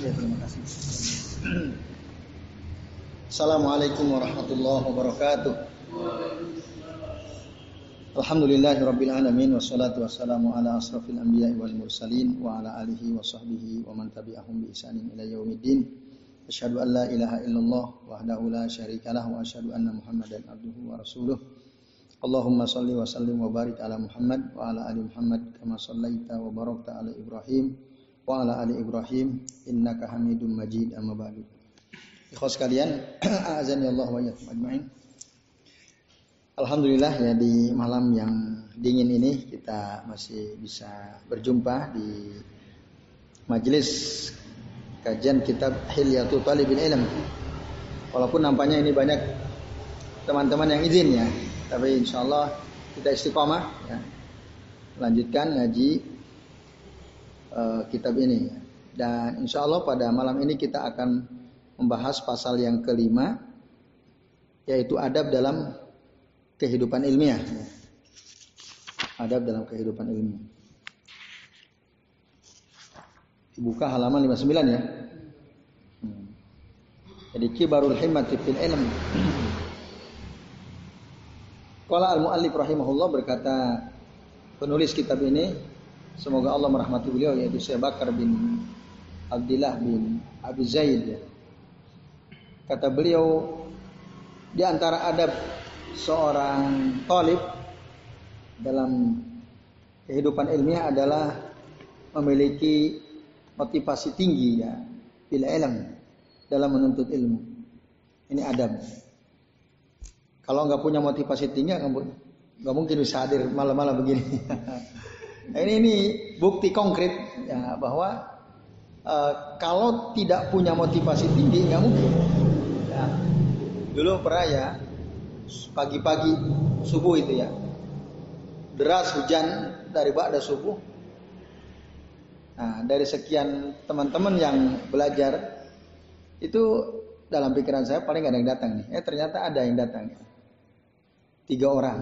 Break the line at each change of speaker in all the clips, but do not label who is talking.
Ya, terima kasih. Assalamualaikum warahmatullahi wabarakatuh. Alhamdulillahirabbil alamin wassalatu wassalamu ala asrafil anbiya'i wal mursalin wa ala alihi wa sahbihi wa man tabi'ahum bi ihsanin ila yaumiddin. Asyhadu an la ilaha illallah wahdahu la syarikalah wa asyhadu anna Muhammadan abduhu wa rasuluh. Allahumma salli wa sallim wa barik ala Muhammad wa ala ali Muhammad kama sallaita wa barakta ala Ibrahim wa ala ali Ibrahim innaka Hamidum Majid amma ba'du. Ikhwas sekalian, azan ya Allah wa ajma'in. Alhamdulillah ya di malam yang dingin ini kita masih bisa berjumpa di majelis kajian kitab Hilyatul Talibin Ilm. Walaupun nampaknya ini banyak teman-teman yang izin ya, tapi insya Allah kita istiqomah ya. Lanjutkan ngaji uh, kitab ini dan insya Allah pada malam ini kita akan membahas pasal yang kelima yaitu adab dalam kehidupan ilmiah. Adab dalam kehidupan ilmiah. Dibuka halaman 59 ya. Hmm. Jadi kibarul himmati fil ilm. Qala al-muallif rahimahullah berkata penulis kitab ini semoga Allah merahmati beliau yaitu Syekh Bakar bin Abdullah bin Abi Zaid Kata beliau, di antara adab seorang talib dalam kehidupan ilmiah adalah memiliki motivasi tinggi ya bila ilm dalam menuntut ilmu. Ini adab. Kalau nggak punya motivasi tinggi nggak mungkin bisa hadir malam-malam begini. nah, ini ini bukti konkret ya bahwa uh, kalau tidak punya motivasi tinggi nggak mungkin. Dulu pernah ya pagi-pagi subuh itu ya deras hujan dari ba'da subuh. Nah dari sekian teman-teman yang belajar itu dalam pikiran saya paling gak ada yang datang nih. Eh ternyata ada yang datang tiga orang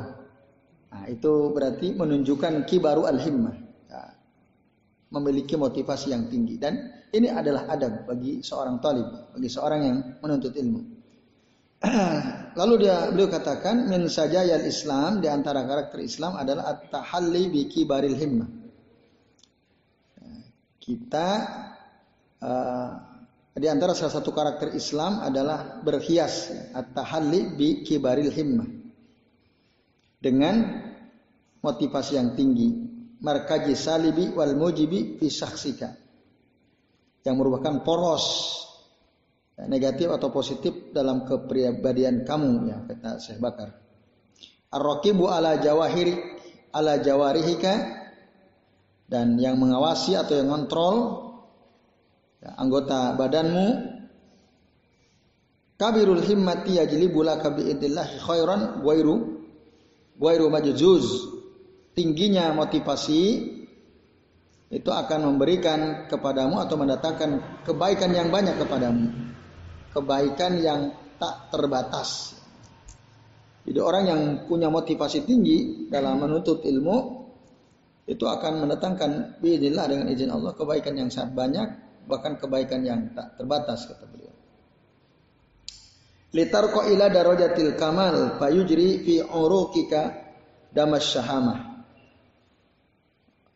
nah itu berarti menunjukkan kibaru al-himmah nah, memiliki motivasi yang tinggi dan ini adalah adab bagi seorang talib bagi seorang yang menuntut ilmu Lalu dia beliau katakan min sajayal Islam di antara karakter Islam adalah at-tahalli bi kibaril himmah. Kita uh, di antara salah satu karakter Islam adalah berhias at-tahalli bi kibaril himmah. Dengan motivasi yang tinggi, markaji salibi wal mujibi fi Yang merupakan poros negatif atau positif dalam kepribadian kamu ya kata Syekh Bakar. Ar-raqibu ala jawahiri ala jawarihika. Dan yang mengawasi atau yang kontrol ya, anggota badanmu. Kabirul himmati yajlibu laka biidillah khairan wairu wairu majuzuz tingginya motivasi itu akan memberikan kepadamu atau mendatangkan kebaikan yang banyak kepadamu kebaikan yang tak terbatas. Jadi orang yang punya motivasi tinggi dalam menuntut ilmu itu akan mendatangkan biidillah dengan izin Allah kebaikan yang sangat banyak bahkan kebaikan yang tak terbatas kata beliau. Ko ila darajatil kamal fayujri fi urukika damas syahama.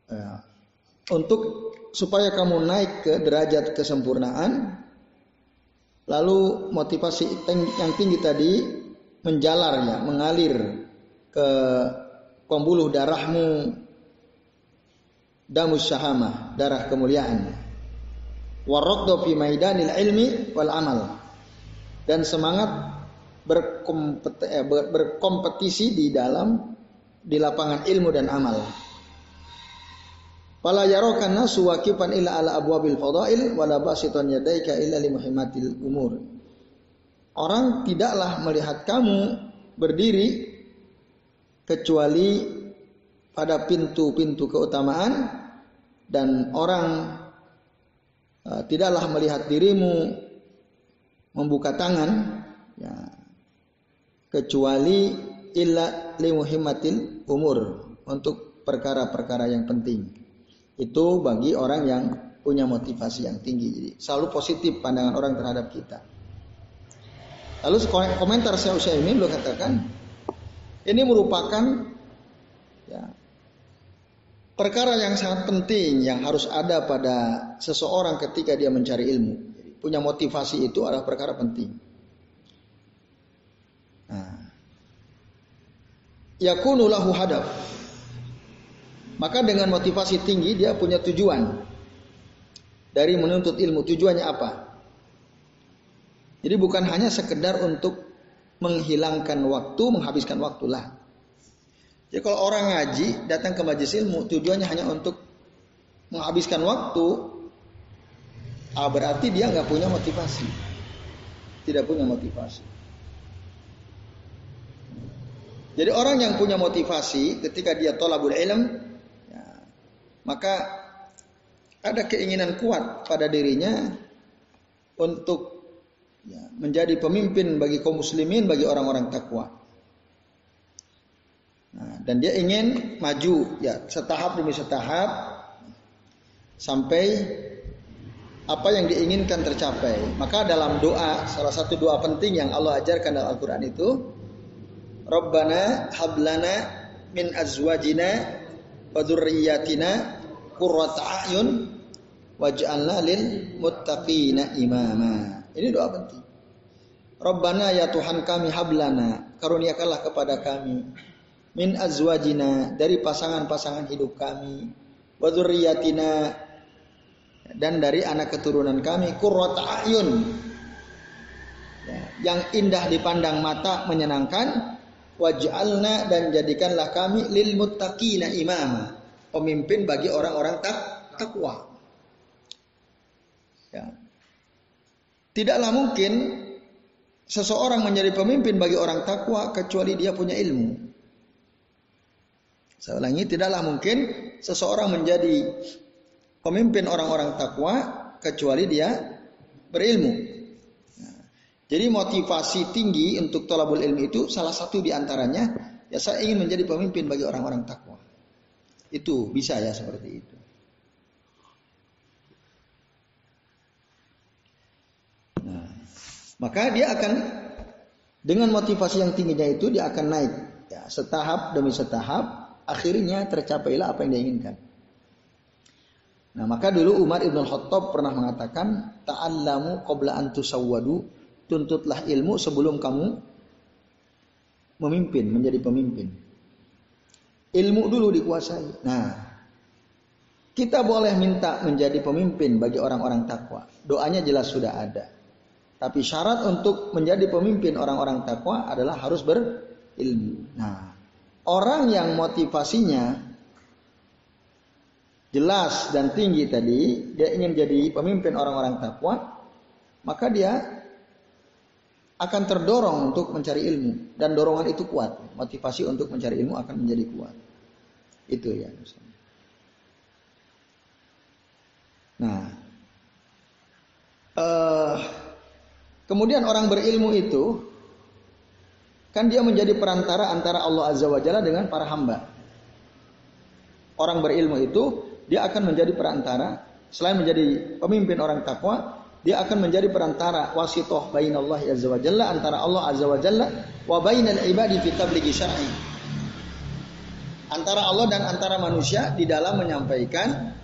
Ya. Untuk supaya kamu naik ke derajat kesempurnaan Lalu motivasi yang tinggi tadi menjalar ya, mengalir ke pembuluh darahmu damus syahama, darah kemuliaan. Waraddu fi maidanil ilmi wal amal. Dan semangat eh, berkompetisi di dalam di lapangan ilmu dan amal. Fala nasu waqifan illa ala abwabil fadail wala basitan yadaika illa umur. Orang tidaklah melihat kamu berdiri kecuali pada pintu-pintu keutamaan dan orang uh, tidaklah melihat dirimu membuka tangan ya, kecuali illa li umur untuk perkara-perkara yang penting. Itu bagi orang yang punya motivasi yang tinggi. Jadi selalu positif pandangan orang terhadap kita. Lalu komentar saya usia ini beliau katakan, ini merupakan ya, perkara yang sangat penting yang harus ada pada seseorang ketika dia mencari ilmu. Punya motivasi itu adalah perkara penting. Nah, yakunu hadaf. Maka dengan motivasi tinggi dia punya tujuan dari menuntut ilmu. Tujuannya apa? Jadi bukan hanya sekedar untuk menghilangkan waktu, menghabiskan waktu lah. Jadi kalau orang ngaji datang ke majelis ilmu tujuannya hanya untuk menghabiskan waktu, ah, berarti dia nggak punya motivasi, tidak punya motivasi. Jadi orang yang punya motivasi ketika dia tolabul ilm, ya, maka ada keinginan kuat pada dirinya untuk ya, menjadi pemimpin bagi kaum muslimin, bagi orang-orang takwa. Nah, dan dia ingin maju ya setahap demi setahap sampai apa yang diinginkan tercapai. Maka dalam doa salah satu doa penting yang Allah ajarkan dalam Al-Qur'an itu Rabbana hablana min azwajina wa dzurriyyatina qurrata a'yun waj'alna lil muttaqina imama. Ini doa penting. Rabbana ya Tuhan kami hablana, karuniakanlah kepada kami min azwajina dari pasangan-pasangan hidup kami wa dan dari anak keturunan kami qurrata a'yun. Ya, yang indah dipandang mata menyenangkan. Waj'alna dan jadikanlah kami lil muttaqina imama. Pemimpin bagi orang-orang tak takwa. Ya. tidaklah mungkin seseorang menjadi pemimpin bagi orang takwa kecuali dia punya ilmu. Saya ulangi tidaklah mungkin seseorang menjadi pemimpin orang-orang takwa kecuali dia berilmu jadi motivasi tinggi untuk tolabul ilmi itu salah satu di antaranya ya saya ingin menjadi pemimpin bagi orang-orang takwa. Itu bisa ya seperti itu. Nah, maka dia akan dengan motivasi yang tingginya itu dia akan naik ya, setahap demi setahap akhirnya tercapailah apa yang dia inginkan. Nah, maka dulu Umar Ibn Khattab pernah mengatakan ta'allamu qabla an tusawwadu tuntutlah ilmu sebelum kamu memimpin, menjadi pemimpin. Ilmu dulu dikuasai. Nah, kita boleh minta menjadi pemimpin bagi orang-orang takwa. Doanya jelas sudah ada. Tapi syarat untuk menjadi pemimpin orang-orang takwa adalah harus berilmu. Nah, orang yang motivasinya jelas dan tinggi tadi, dia ingin jadi pemimpin orang-orang takwa, maka dia akan terdorong untuk mencari ilmu. Dan dorongan itu kuat. Motivasi untuk mencari ilmu akan menjadi kuat. Itu ya nah uh, kemudian orang berilmu itu kan dia menjadi perantara antara Allah azza wajalla dengan para hamba. Orang berilmu itu dia akan menjadi perantara selain menjadi pemimpin orang takwa dia akan menjadi perantara wasitoh bainallah azza wa jalla antara Allah azza wa jalla wa bainal ibadi fi tablighi syar'i. Antara Allah dan antara manusia di dalam menyampaikan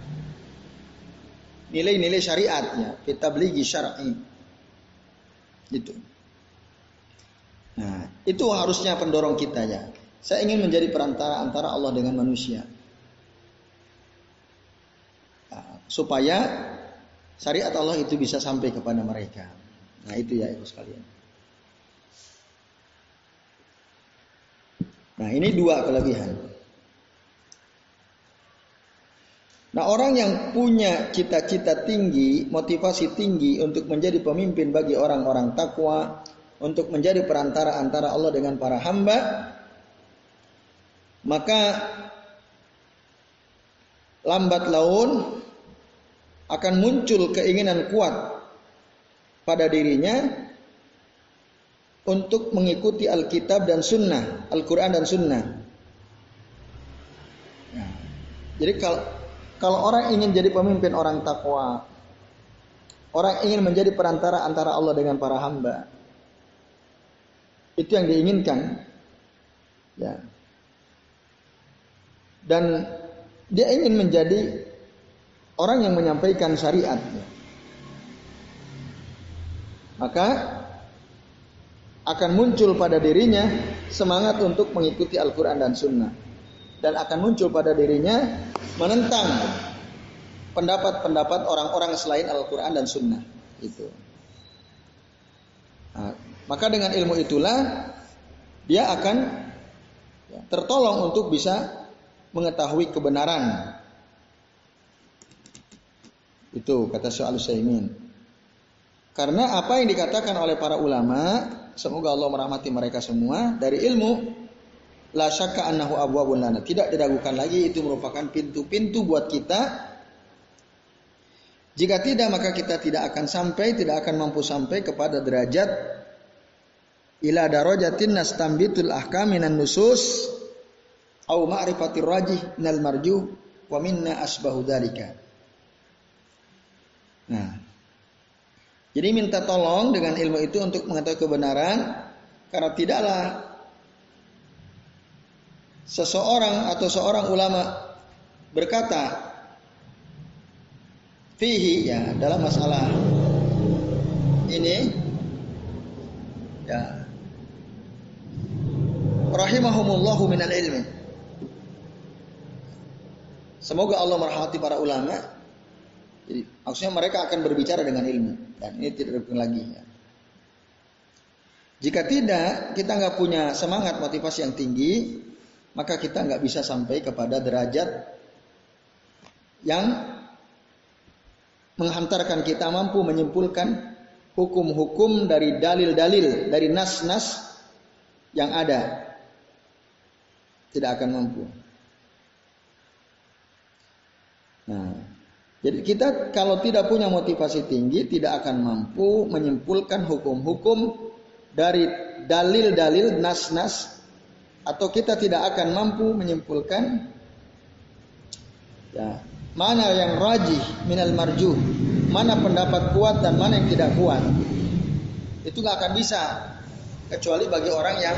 nilai-nilai syariatnya fi tablighi syar'i. Gitu. Nah, itu harusnya pendorong kita ya. Saya ingin menjadi perantara antara Allah dengan manusia. Nah, supaya syariat Allah itu bisa sampai kepada mereka. Nah itu ya itu sekalian. Nah ini dua kelebihan. Nah orang yang punya cita-cita tinggi, motivasi tinggi untuk menjadi pemimpin bagi orang-orang takwa, untuk menjadi perantara antara Allah dengan para hamba, maka lambat laun akan muncul keinginan kuat pada dirinya untuk mengikuti Alkitab dan Sunnah, Al-Quran dan Sunnah. Nah, jadi kalau kalau orang ingin jadi pemimpin orang takwa, orang ingin menjadi perantara antara Allah dengan para hamba, itu yang diinginkan. Ya. Dan dia ingin menjadi orang yang menyampaikan syariat. Maka akan muncul pada dirinya semangat untuk mengikuti Al-Quran dan Sunnah. Dan akan muncul pada dirinya menentang pendapat-pendapat orang-orang selain Al-Quran dan Sunnah. Itu. Nah, maka dengan ilmu itulah dia akan tertolong untuk bisa mengetahui kebenaran. Itu kata Syekh Al-Utsaimin. Karena apa yang dikatakan oleh para ulama, semoga Allah merahmati mereka semua dari ilmu La syakka annahu abwabun lana. Tidak diragukan lagi itu merupakan pintu-pintu buat kita. Jika tidak maka kita tidak akan sampai, tidak akan mampu sampai kepada derajat ila darajatin nastambitul ahkam minan nusus au ma'rifatir rajih minal marjuh wa minna asbahu dzalika. Nah. Jadi minta tolong dengan ilmu itu untuk mengetahui kebenaran karena tidaklah seseorang atau seorang ulama berkata fihi ya dalam masalah ini ya. Rahimahumullahu minal ilmi. Semoga Allah merahmati para ulama jadi maksudnya mereka akan berbicara dengan ilmu dan ini tidak ada lagi ya. Jika tidak, kita nggak punya semangat motivasi yang tinggi, maka kita nggak bisa sampai kepada derajat yang menghantarkan kita mampu menyimpulkan hukum-hukum dari dalil-dalil dari nas-nas yang ada tidak akan mampu. Nah, jadi kita kalau tidak punya motivasi tinggi tidak akan mampu menyimpulkan hukum-hukum dari dalil-dalil nas-nas atau kita tidak akan mampu menyimpulkan ya, mana yang rajih minal marjuh, mana pendapat kuat dan mana yang tidak kuat. Itu nggak akan bisa kecuali bagi orang yang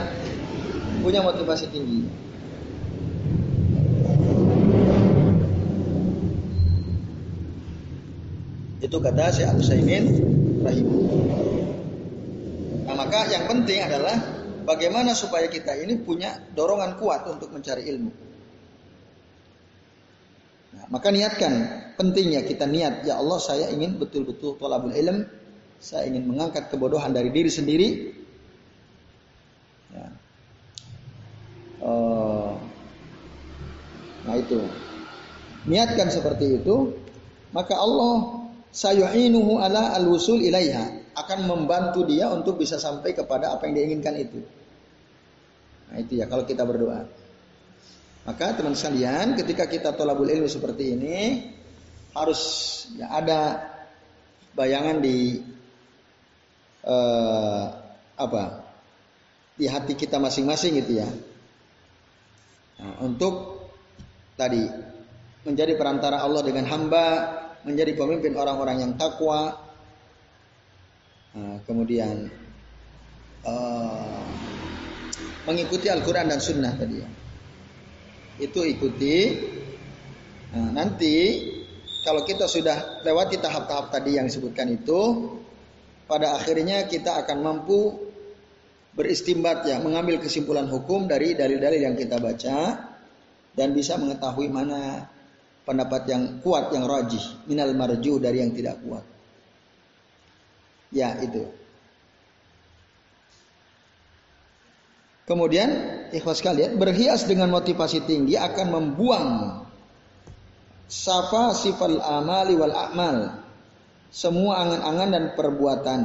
punya motivasi tinggi. Itu kata si Abu Saimin rahimahullah. Nah, maka yang penting adalah Bagaimana supaya kita ini punya dorongan kuat untuk mencari ilmu? Nah, maka niatkan pentingnya kita niat ya Allah saya ingin betul-betul tolabul ilm, saya ingin mengangkat kebodohan dari diri sendiri. Ya. Uh, nah itu niatkan seperti itu maka Allah sayu'inuhu ala al-wusul ilaiha akan membantu dia untuk bisa sampai kepada apa yang dia inginkan itu. Nah itu ya kalau kita berdoa. Maka teman sekalian ketika kita tolabul ilmu seperti ini harus ya ada bayangan di uh, apa di hati kita masing-masing gitu ya. Nah, untuk tadi menjadi perantara Allah dengan hamba, menjadi pemimpin orang-orang yang takwa, Nah, kemudian uh, mengikuti Al-Quran dan Sunnah tadi ya. Itu ikuti. Nah, nanti kalau kita sudah lewati tahap-tahap tadi yang disebutkan itu, pada akhirnya kita akan mampu beristimbat ya, mengambil kesimpulan hukum dari dalil-dalil yang kita baca dan bisa mengetahui mana pendapat yang kuat yang rajih minal marju dari yang tidak kuat. Ya itu. Kemudian ikhlas kalian berhias dengan motivasi tinggi akan membuang safa sifal amali wal amal semua angan-angan dan perbuatan.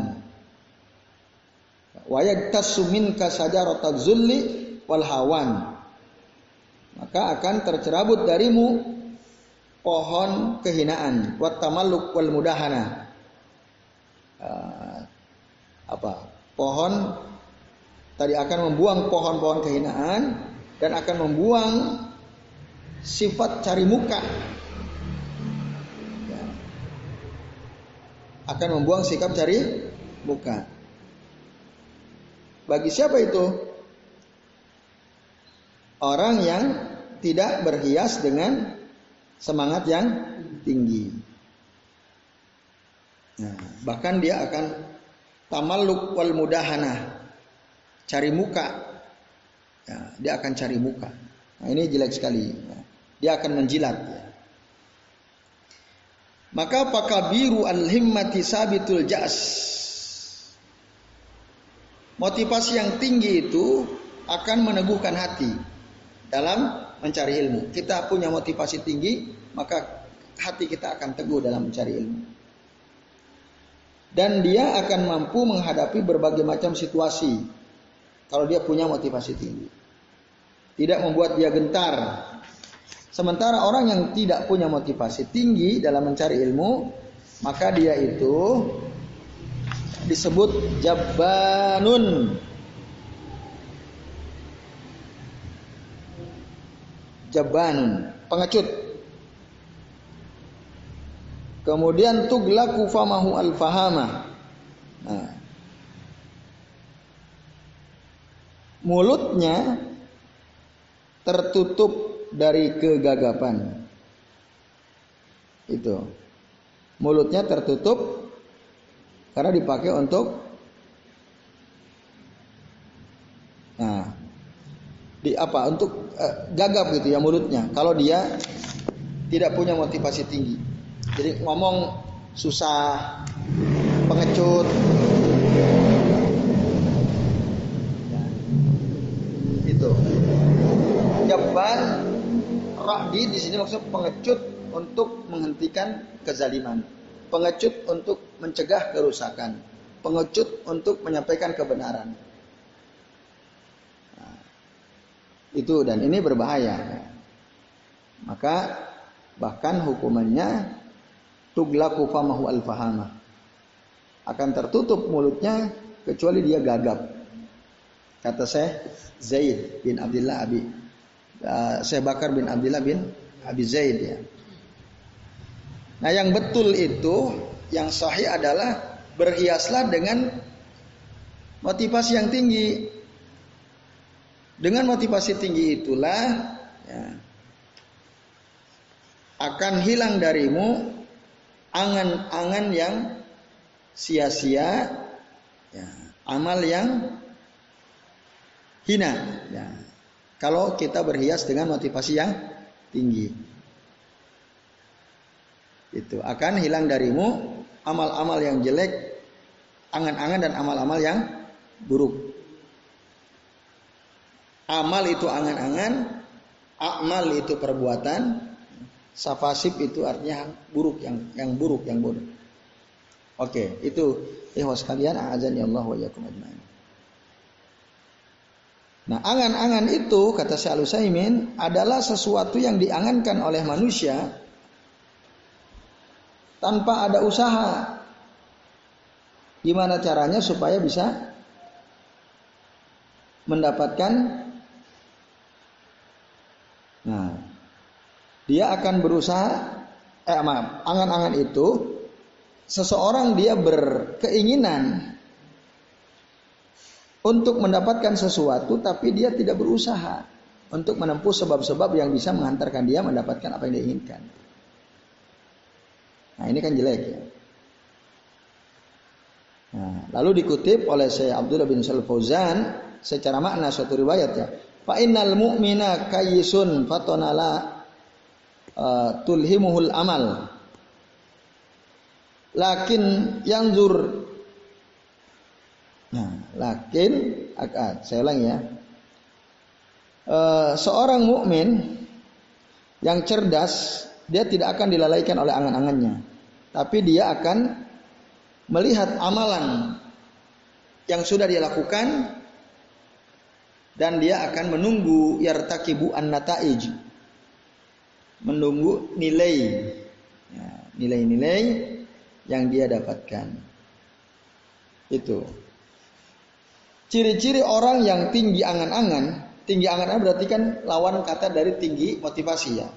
Wayad tasumin kasajarata zulli wal hawan. Maka akan tercerabut darimu pohon kehinaan. Wattamalluq wal mudahana. Ah, apa? Pohon tadi akan membuang pohon-pohon kehinaan dan akan membuang sifat cari muka. Ya. akan membuang sikap cari muka. Bagi siapa itu? Orang yang tidak berhias dengan semangat yang tinggi. Nah, bahkan dia akan tamalluk wal mudahana. Cari muka. Ya, dia akan cari muka. Nah, ini jelek sekali. Ya. Dia akan menjilat. Ya. Maka pakabiru al-himmati sabitul jas. Motivasi yang tinggi itu akan meneguhkan hati dalam mencari ilmu. Kita punya motivasi tinggi, maka hati kita akan teguh dalam mencari ilmu. Dan dia akan mampu menghadapi berbagai macam situasi kalau dia punya motivasi tinggi. Tidak membuat dia gentar, Sementara orang yang tidak punya motivasi tinggi dalam mencari ilmu, maka dia itu disebut jabanun. Jabanun, pengecut. Kemudian tuglaku famahu al-fahama. Nah. Mulutnya tertutup dari kegagapan. Itu. Mulutnya tertutup karena dipakai untuk Nah, di apa? Untuk uh, gagap gitu ya mulutnya. Kalau dia tidak punya motivasi tinggi. Jadi ngomong susah, pengecut. Itu. Jaban Ra'di di sini maksud pengecut untuk menghentikan kezaliman. Pengecut untuk mencegah kerusakan. Pengecut untuk menyampaikan kebenaran. Nah, itu dan ini berbahaya. Maka bahkan hukumannya tuglaku famahu al-fahama. Akan tertutup mulutnya kecuali dia gagap. Kata saya Zaid bin Abdullah Abi uh, Syekh Bakar bin Abdullah bin Abi Zaid ya. Nah yang betul itu yang sahih adalah berhiaslah dengan motivasi yang tinggi. Dengan motivasi tinggi itulah ya, akan hilang darimu angan-angan yang sia-sia, ya, amal yang hina. Ya. Kalau kita berhias dengan motivasi yang tinggi. Itu akan hilang darimu amal-amal yang jelek, angan-angan dan amal-amal yang buruk. Amal itu angan-angan, amal itu perbuatan, safasib itu artinya buruk yang yang buruk yang buruk. Oke, itu ikhwas kalian azan ya Allah wa yakum ajmain. Nah, angan-angan itu kata Syekh Al adalah sesuatu yang diangankan oleh manusia tanpa ada usaha. Gimana caranya supaya bisa mendapatkan Nah, dia akan berusaha eh maaf, angan-angan itu seseorang dia berkeinginan untuk mendapatkan sesuatu tapi dia tidak berusaha untuk menempuh sebab-sebab yang bisa mengantarkan dia mendapatkan apa yang dia inginkan. Nah ini kan jelek ya. Nah, lalu dikutip oleh Syekh Abdullah bin Sal Fauzan secara makna suatu riwayat ya. Fa innal mu'mina kayyisun fatonala uh, tulhimuhul amal. Lakin yang zur Nah, lakin akad. Saya ulang ya. E, seorang mukmin yang cerdas, dia tidak akan dilalaikan oleh angan-angannya. Tapi dia akan melihat amalan yang sudah dia lakukan dan dia akan menunggu yartakibu an nataij menunggu nilai ya, nilai-nilai yang dia dapatkan itu Ciri-ciri orang yang tinggi angan-angan, tinggi angan-angan berarti kan lawan kata dari tinggi motivasi ya.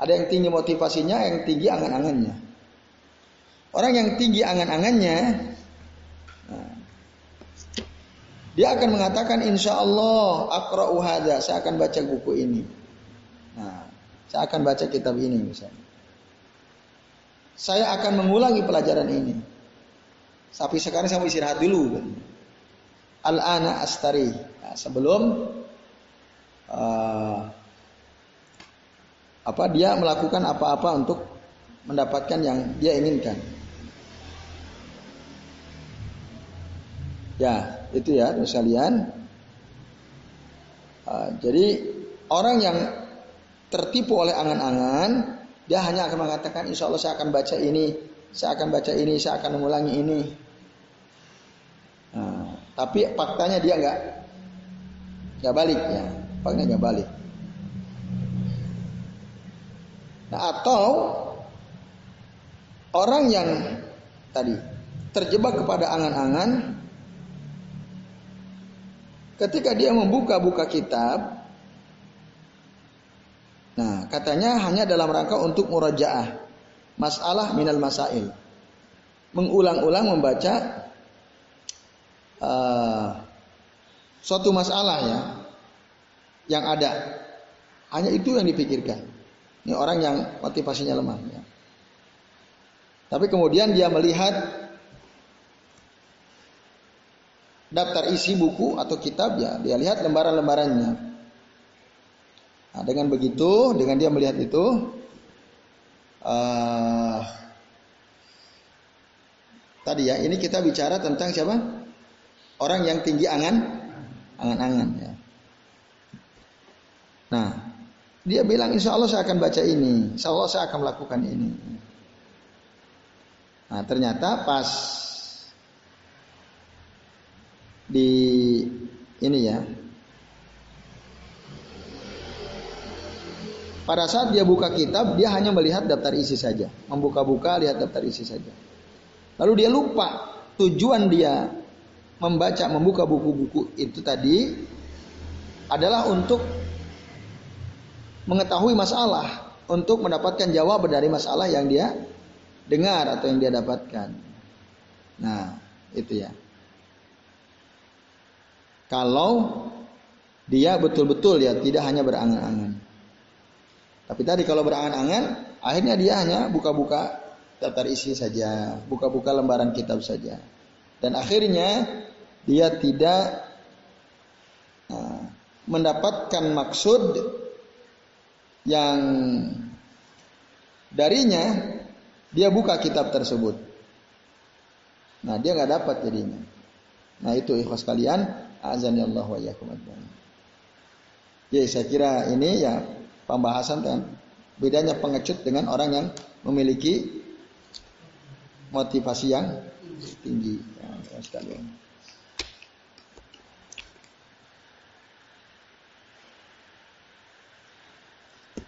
Ada yang tinggi motivasinya, yang tinggi angan-angannya. Orang yang tinggi angan-angannya, nah, dia akan mengatakan insya Allah akra'u hadha, saya akan baca buku ini. Nah, saya akan baca kitab ini misalnya. Saya akan mengulangi pelajaran ini. Tapi sekarang saya mau istirahat dulu. Al-ana astari. Nah, sebelum uh, apa dia melakukan apa-apa untuk mendapatkan yang dia inginkan. Ya, itu ya sekalian. Uh, jadi orang yang tertipu oleh angan-angan, dia hanya akan mengatakan, insya Allah saya akan baca ini, saya akan baca ini, saya akan mengulangi ini. Nah, tapi faktanya dia nggak nggak balik ya, faktanya nggak balik. Nah, atau orang yang tadi terjebak kepada angan-angan ketika dia membuka-buka kitab nah katanya hanya dalam rangka untuk murajaah masalah minal masail mengulang-ulang membaca uh, suatu masalah ya yang ada hanya itu yang dipikirkan ini orang yang motivasinya lemah. Ya. Tapi kemudian dia melihat daftar isi buku atau kitab ya, dia lihat lembaran-lembarannya. Nah, dengan begitu, dengan dia melihat itu, uh, tadi ya, ini kita bicara tentang siapa? Orang yang tinggi angan, angan-angan ya. Nah, dia bilang insya Allah saya akan baca ini, insya Allah saya akan melakukan ini. Nah ternyata pas di ini ya, pada saat dia buka kitab dia hanya melihat daftar isi saja, membuka-buka lihat daftar isi saja. Lalu dia lupa tujuan dia membaca, membuka buku-buku itu tadi adalah untuk mengetahui masalah untuk mendapatkan jawab dari masalah yang dia dengar atau yang dia dapatkan. Nah, itu ya. Kalau dia betul-betul ya tidak hanya berangan-angan. Tapi tadi kalau berangan-angan, akhirnya dia hanya buka-buka daftar isi saja, buka-buka lembaran kitab saja. Dan akhirnya dia tidak nah, mendapatkan maksud yang darinya dia buka kitab tersebut. Nah dia nggak dapat jadinya. Nah itu ikhlas kalian, azan ya Allah wa yakum Jadi saya kira ini ya pembahasan kan bedanya pengecut dengan orang yang memiliki motivasi yang tinggi. Ya, sekalian.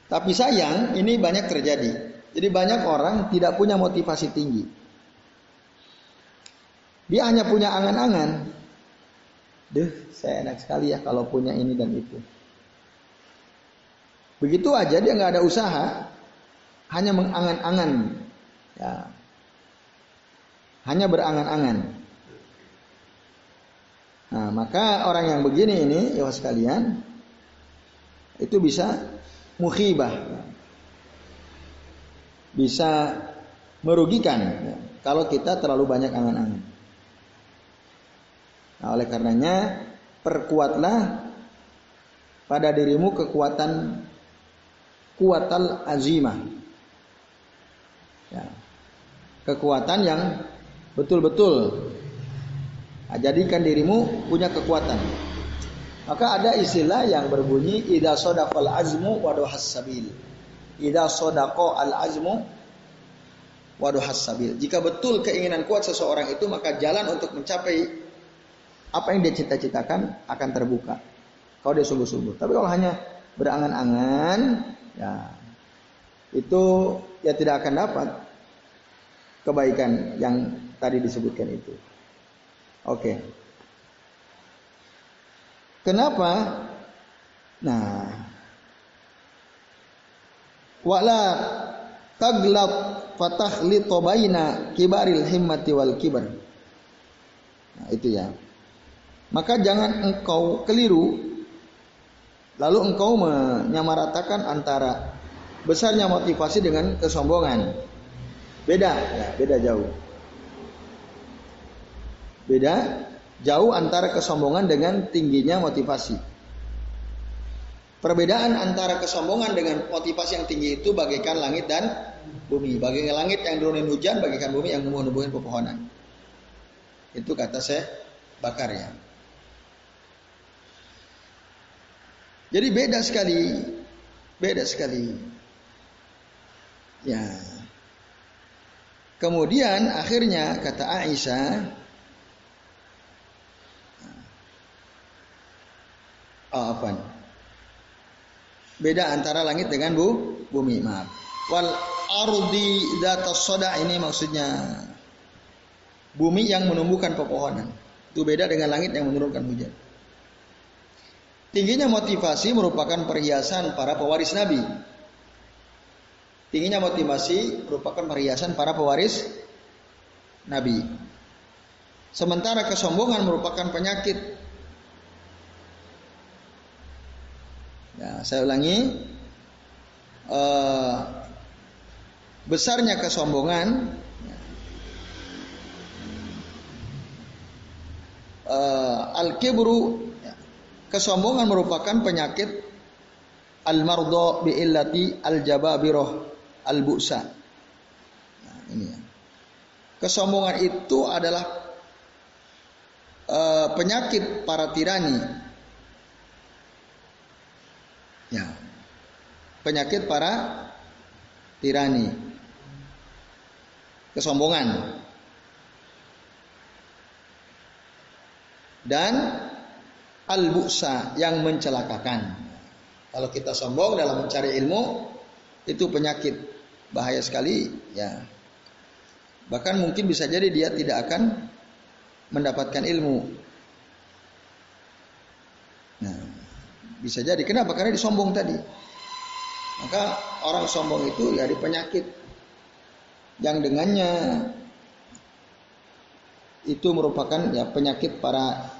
Tapi sayang ini banyak terjadi. Jadi banyak orang tidak punya motivasi tinggi. Dia hanya punya angan-angan. Duh, saya enak sekali ya kalau punya ini dan itu. Begitu aja dia nggak ada usaha, hanya mengangan-angan. Ya. Hanya berangan-angan. Nah, maka orang yang begini ini, ya sekalian, itu bisa mukhibah bisa merugikan ya, kalau kita terlalu banyak angan-angan. Nah, oleh karenanya perkuatlah pada dirimu kekuatan kuatal azimah. Ya. Kekuatan yang betul-betul nah, jadikan dirimu punya kekuatan. Maka ada istilah yang berbunyi idza sadaqal azmu wa sabil. Idza sadaqa al azmu wa sabil. Jika betul keinginan kuat seseorang itu maka jalan untuk mencapai apa yang dia cita-citakan akan terbuka. Kalau dia sungguh-sungguh. Tapi kalau hanya berangan-angan ya itu ya tidak akan dapat kebaikan yang tadi disebutkan itu. Oke. Kenapa? Nah, wala taglat li baina kibaril himmati wal kibar. Nah, itu ya. Maka jangan engkau keliru lalu engkau menyamaratakan antara besarnya motivasi dengan kesombongan. Beda, ya, beda jauh. Beda jauh antara kesombongan dengan tingginya motivasi. Perbedaan antara kesombongan dengan motivasi yang tinggi itu bagaikan langit dan bumi. Bagaikan langit yang turunin hujan, bagaikan bumi yang menumbuhin pepohonan. Itu kata saya bakar ya. Jadi beda sekali. Beda sekali. Ya. Kemudian akhirnya kata Aisyah Oh, apa? Beda antara langit dengan bu, bumi, maaf. Wal ardi datas soda ini maksudnya bumi yang menumbuhkan pepohonan. Itu beda dengan langit yang menurunkan hujan. Tingginya motivasi merupakan perhiasan para pewaris Nabi. Tingginya motivasi merupakan perhiasan para pewaris Nabi. Sementara kesombongan merupakan penyakit Ya, saya ulangi. Uh, besarnya kesombongan uh, al-kibru kesombongan merupakan penyakit al-mardo bi illati al-jababiroh al-bu'sa. Nah, ini ya. Kesombongan itu adalah uh, penyakit para tirani Ya. Penyakit para tirani. Kesombongan. Dan al-bu'sa yang mencelakakan. Kalau kita sombong dalam mencari ilmu itu penyakit bahaya sekali ya. Bahkan mungkin bisa jadi dia tidak akan mendapatkan ilmu. Nah, bisa jadi. Kenapa? Karena disombong tadi. Maka orang sombong itu ya di penyakit yang dengannya itu merupakan ya penyakit para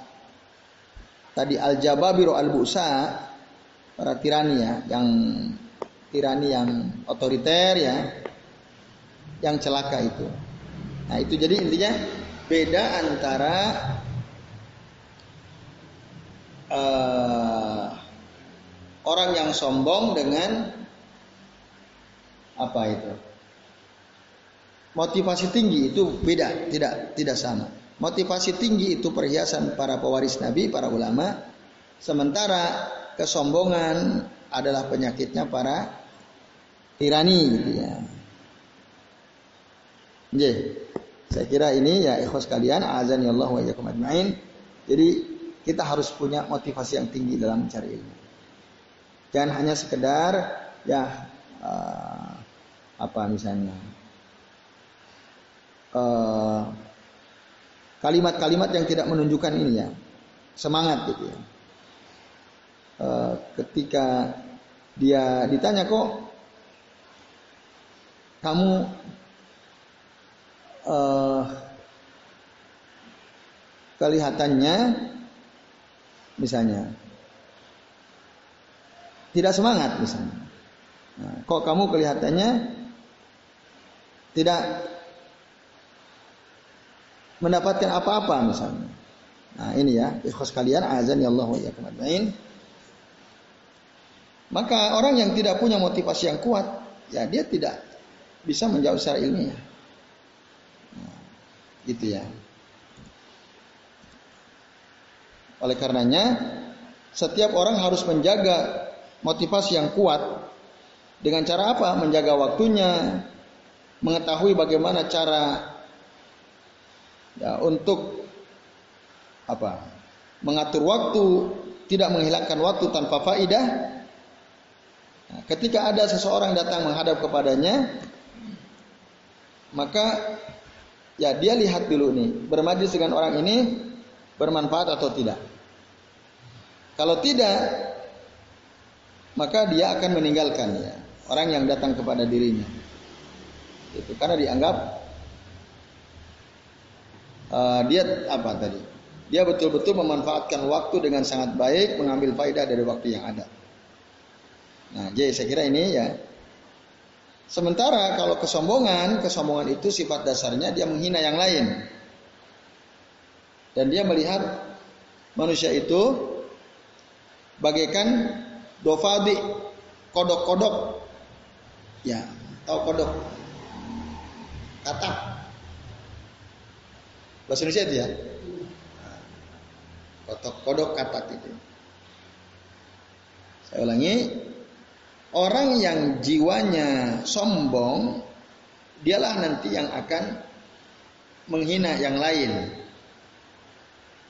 tadi al jababiru al busa para tirani ya yang tirani yang otoriter ya yang celaka itu. Nah, itu jadi intinya beda antara uh, orang yang sombong dengan apa itu? Motivasi tinggi itu beda, tidak tidak sama. Motivasi tinggi itu perhiasan para pewaris Nabi, para ulama. Sementara kesombongan adalah penyakitnya para tirani gitu ya. Jadi, saya kira ini ya ikhwas kalian, azan ya Allah wa Jadi kita harus punya motivasi yang tinggi dalam mencari ilmu. Jangan hanya sekedar ya uh, apa misalnya eh, kalimat-kalimat yang tidak menunjukkan ini ya semangat gitu ya. Uh, ketika dia ditanya kok kamu uh, kelihatannya misalnya tidak semangat misalnya. Nah, kok kamu kelihatannya tidak mendapatkan apa-apa misalnya. Nah ini ya, ikhlas kalian azan ya Allah wa Maka orang yang tidak punya motivasi yang kuat, ya dia tidak bisa menjawab secara ilmiah. Nah, gitu ya. Oleh karenanya, setiap orang harus menjaga motivasi yang kuat dengan cara apa? Menjaga waktunya, mengetahui bagaimana cara ya untuk apa? Mengatur waktu, tidak menghilangkan waktu tanpa faidah. Nah, ketika ada seseorang datang menghadap kepadanya, maka ya dia lihat dulu nih, bermajlis dengan orang ini bermanfaat atau tidak. Kalau tidak, maka dia akan meninggalkan ya orang yang datang kepada dirinya. Itu karena dianggap uh, dia apa tadi? Dia betul-betul memanfaatkan waktu dengan sangat baik, mengambil faedah dari waktu yang ada. Nah, jadi saya kira ini ya. Sementara kalau kesombongan, kesombongan itu sifat dasarnya dia menghina yang lain. Dan dia melihat manusia itu bagaikan dofadi, kodok-kodok. Ya, tahu kodok? Katak. Bahasa Indonesia itu ya. Kodok, kodok katak itu. Saya ulangi, Orang yang jiwanya sombong, dialah nanti yang akan menghina yang lain.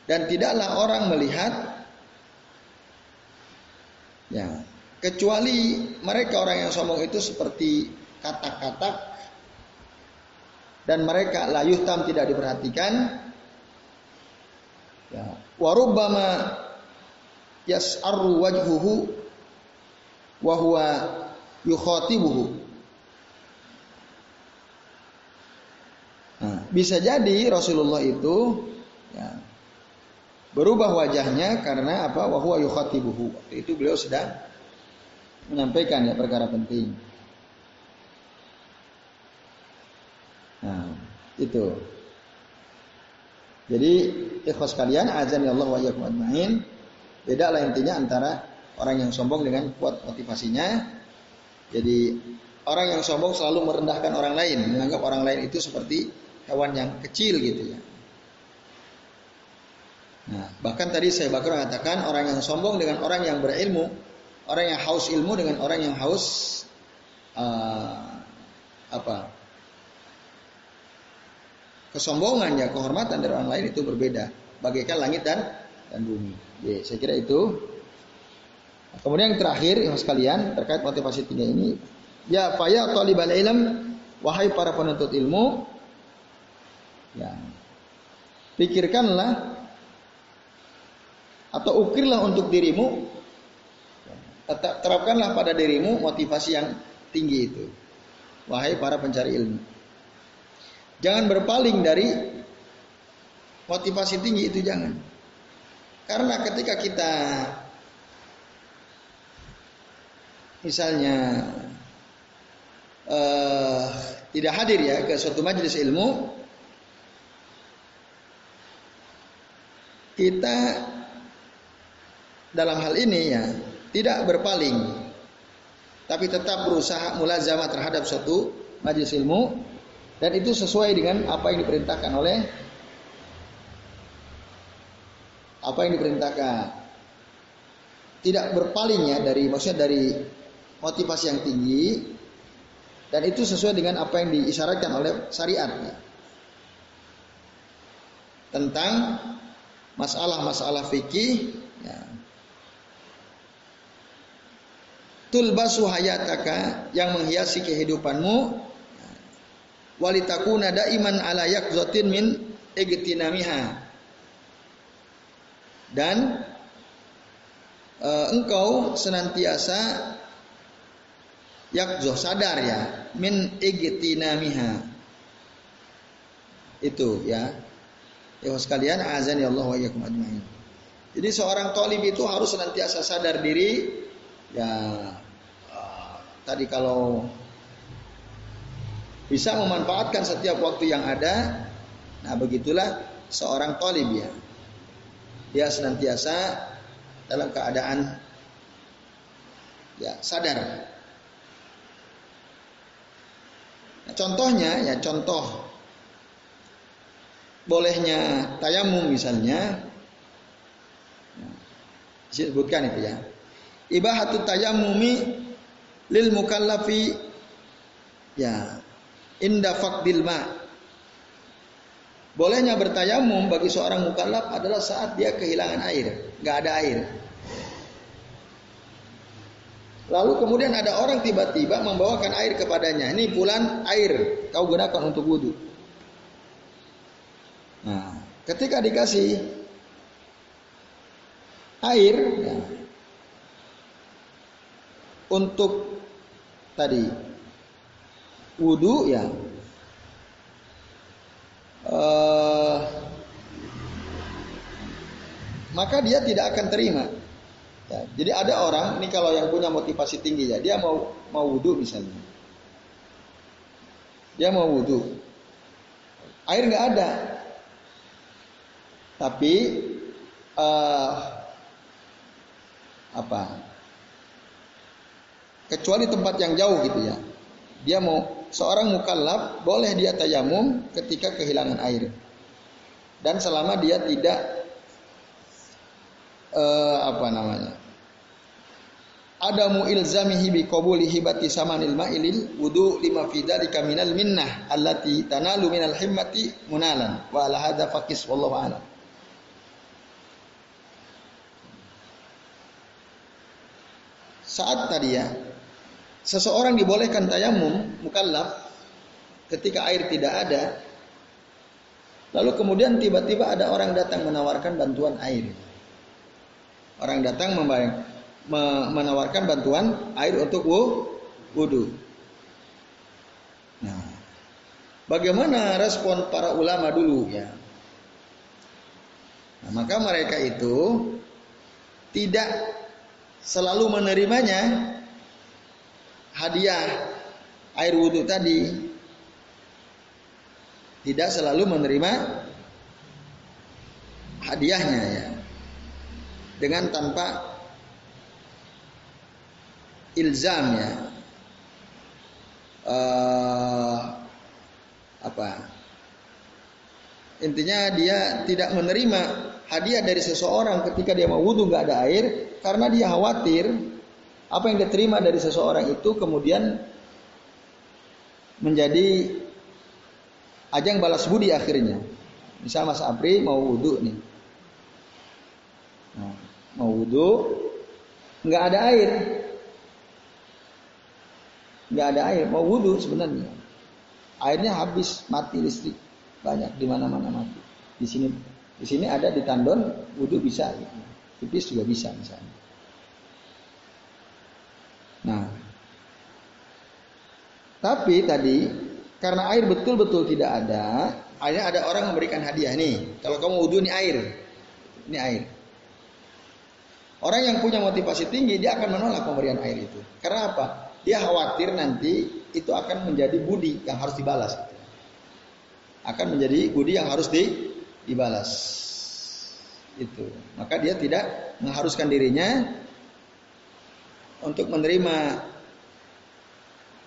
Dan tidaklah orang melihat ya, kecuali mereka orang yang sombong itu seperti kata-kata dan mereka layuh tam tidak diperhatikan ya warubbama yas'aru wajhuhu wahwa yukhatibuhu. Nah, bisa jadi Rasulullah itu ya, berubah wajahnya karena apa? Wahwa yukhatibuhu. Itu beliau sedang menyampaikan ya perkara penting. Nah, itu. Jadi ikhwas kalian azan ya Allah wa ajmain. Beda lah intinya antara orang yang sombong dengan kuat motivasinya. Jadi orang yang sombong selalu merendahkan orang lain, menganggap orang lain itu seperti hewan yang kecil gitu ya. Nah, bahkan tadi saya bakal mengatakan orang yang sombong dengan orang yang berilmu, orang yang haus ilmu dengan orang yang haus uh, apa? Kesombongan ya, kehormatan dari orang lain itu berbeda, bagaikan langit dan dan bumi. Ya, saya kira itu Kemudian yang terakhir yang sekalian terkait motivasi tiga ini, ya faya talibal ilm wahai para penuntut ilmu, ya pikirkanlah atau ukirlah untuk dirimu, tetap terapkanlah pada dirimu motivasi yang tinggi itu, wahai para pencari ilmu. Jangan berpaling dari motivasi tinggi itu jangan. Karena ketika kita misalnya uh, tidak hadir ya ke suatu majelis ilmu, kita dalam hal ini ya tidak berpaling, tapi tetap berusaha mulazamah terhadap suatu majelis ilmu dan itu sesuai dengan apa yang diperintahkan oleh apa yang diperintahkan tidak berpalingnya dari maksudnya dari motivasi yang tinggi dan itu sesuai dengan apa yang diisyaratkan oleh syariat tentang masalah-masalah fikih ya. tulbasu yang menghiasi kehidupanmu. Walitakuna daiman ala yakzatin min igtinamiha dan e, engkau senantiasa yakzoh sadar ya min igtinamiha itu ya. Ya sekalian azan ya Allah wa ajmain. Jadi seorang talib itu harus senantiasa sadar diri. Ya uh, tadi kalau bisa memanfaatkan setiap waktu yang ada. Nah begitulah seorang talib ya. Dia senantiasa dalam keadaan ya sadar. Contohnya ya contoh bolehnya tayamum misalnya. Disebutkan itu ya. Ibahatut tayamumi lil mukallafi. Ya inda faqdil ma. Bolehnya bertayamum bagi seorang mukallaf adalah saat dia kehilangan air, nggak ada air. Lalu kemudian ada orang tiba-tiba membawakan air kepadanya. Ini bulan air, kau gunakan untuk wudhu. Nah, ketika dikasih air ya, untuk tadi wudhu ya. Uh, maka dia tidak akan terima. Ya, jadi ada orang ini kalau yang punya motivasi tinggi ya dia mau mau wudhu misalnya, dia mau wudhu, air nggak ada, tapi uh, apa? Kecuali tempat yang jauh gitu ya, dia mau seorang mukallaf boleh dia tayamum ketika kehilangan air dan selama dia tidak uh, apa namanya? Adamu ilzamihi bi qabuli hibati samanil ma'ilil wudu lima fi dzalika minal minnah allati tanalu minal himmati munalan wa ala hadza faqis wallahu a'lam. Saat tadi ya seseorang dibolehkan tayamum mukallaf ketika air tidak ada lalu kemudian tiba-tiba ada orang datang menawarkan bantuan air. Orang datang menawarkan bantuan air untuk wudhu. Nah, bagaimana respon para ulama dulu ya? Nah, maka mereka itu tidak selalu menerimanya hadiah air wudhu tadi tidak selalu menerima hadiahnya ya. Dengan tanpa ilzam ya. Uh, apa? Intinya dia tidak menerima hadiah dari seseorang ketika dia mau wudhu nggak ada air karena dia khawatir apa yang diterima dari seseorang itu kemudian menjadi ajang balas budi akhirnya. Misal Mas Apri mau wudhu nih. Nah, mau wudhu nggak ada air. Nggak ada air mau wudhu sebenarnya. Airnya habis mati listrik. Banyak di mana mana mati. Di sini di sini ada di tandon wudhu bisa. Tipis juga bisa misalnya nah tapi tadi karena air betul-betul tidak ada akhirnya ada orang memberikan hadiah nih kalau kamu wudhu ini air ini air Orang yang punya motivasi tinggi dia akan menolak pemberian air itu. Karena apa? Dia khawatir nanti itu akan menjadi budi yang harus dibalas. Akan menjadi budi yang harus di, dibalas. Itu. Maka dia tidak mengharuskan dirinya untuk menerima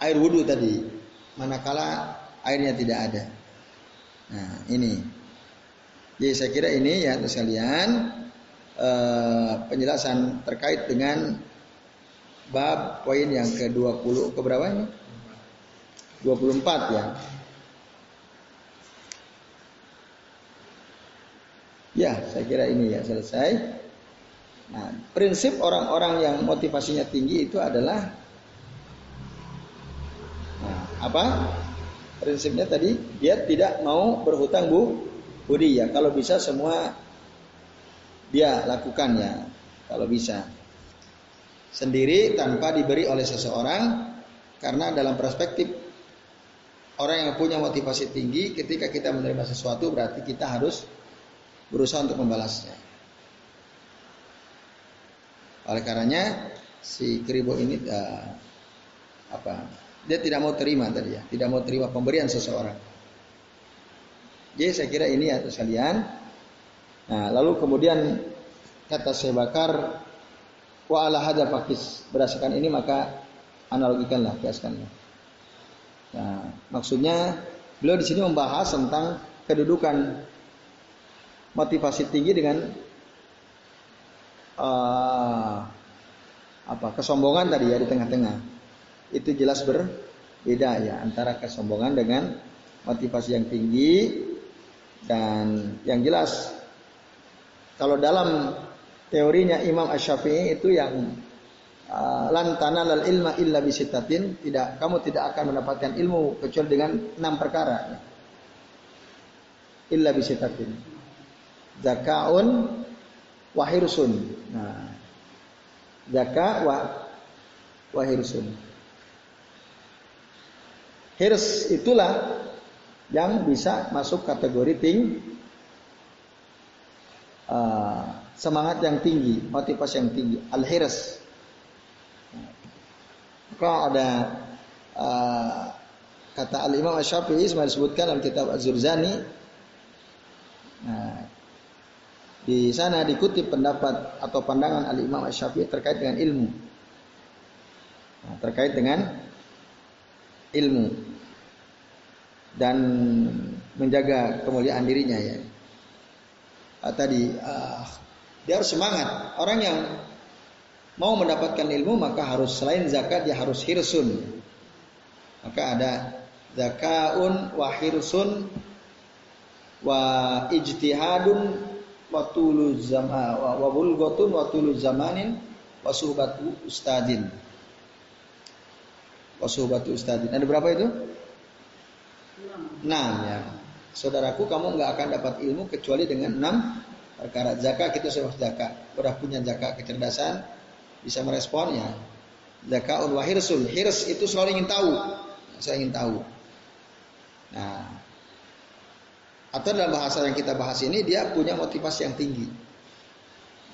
air wudhu tadi. Manakala airnya tidak ada. Nah ini. Jadi saya kira ini ya sekalian Eh, penjelasan terkait dengan bab poin yang ke-20 ke berapa ini? 24 ya. Ya, saya kira ini ya selesai. Nah, prinsip orang-orang yang motivasinya tinggi itu adalah nah, apa? Prinsipnya tadi dia tidak mau berhutang bu budi ya. Kalau bisa semua dia lakukan ya kalau bisa sendiri tanpa diberi oleh seseorang karena dalam perspektif orang yang punya motivasi tinggi ketika kita menerima sesuatu berarti kita harus berusaha untuk membalasnya oleh karenanya si keribo ini uh, apa dia tidak mau terima tadi ya. Tidak mau terima pemberian seseorang. Jadi saya kira ini atau sekalian Nah, lalu kemudian kata saya bakar wa ala hada fakis. Berdasarkan ini maka analogikanlah kiaskanlah. Nah, maksudnya beliau di sini membahas tentang kedudukan motivasi tinggi dengan uh, apa kesombongan tadi ya di tengah-tengah. Itu jelas berbeda ya antara kesombongan dengan motivasi yang tinggi dan yang jelas kalau dalam teorinya Imam Ash-Syafi'i itu yang uh, lan tanalal ilma illa bisitatin, tidak kamu tidak akan mendapatkan ilmu kecuali dengan enam perkara. Illa bisitatin. Zakaun wahirsun. Nah, zaka wa wahirsun. Hirs itulah yang bisa masuk kategori ting semangat yang tinggi, motivasi yang tinggi, al-hirs. Maka ada uh, kata al-Imam Asy-Syafi'i sebenarnya disebutkan dalam kitab Az-Zurzani. Nah, di sana dikutip pendapat atau pandangan al-Imam Asy-Syafi'i terkait dengan ilmu. Nah, terkait dengan ilmu dan menjaga kemuliaan dirinya ya. Uh, tadi uh, dia harus semangat. Orang yang mau mendapatkan ilmu maka harus selain zakat dia harus hirsun. Maka ada zakaun wa hirsun wa ijtihadun wa zaman wa zamanin wa ustadin. Wa ustadin. Ada berapa itu? Enam ya. Saudaraku kamu nggak akan dapat ilmu kecuali dengan enam perkara zakat kita sudah zakat udah punya zakat kecerdasan bisa meresponnya zakat wa hirsul hirs itu selalu ingin tahu saya ingin tahu nah atau dalam bahasa yang kita bahas ini dia punya motivasi yang tinggi.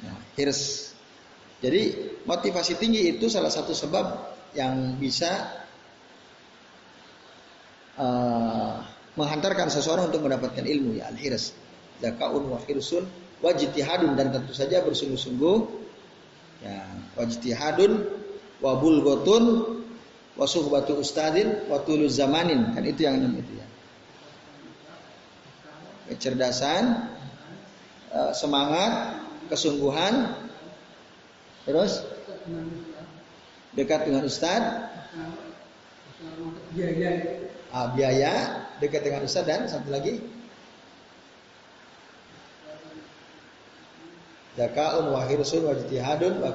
Nah, hirs. Jadi motivasi tinggi itu salah satu sebab yang bisa uh, menghantarkan seseorang untuk mendapatkan ilmu ya al-hirs. Zakaun wa hirsun wajtihadun dan tentu saja bersungguh-sungguh ya wajtihadun wa bulghatun wa suhbatu ustadin wa tuluz zamanin. Kan itu yang enam itu ya kecerdasan eh, semangat kesungguhan terus dekat dengan ustad ah, biaya dekat dengan ustad dan satu lagi Zakaun wa hirsun wa jitihadun wa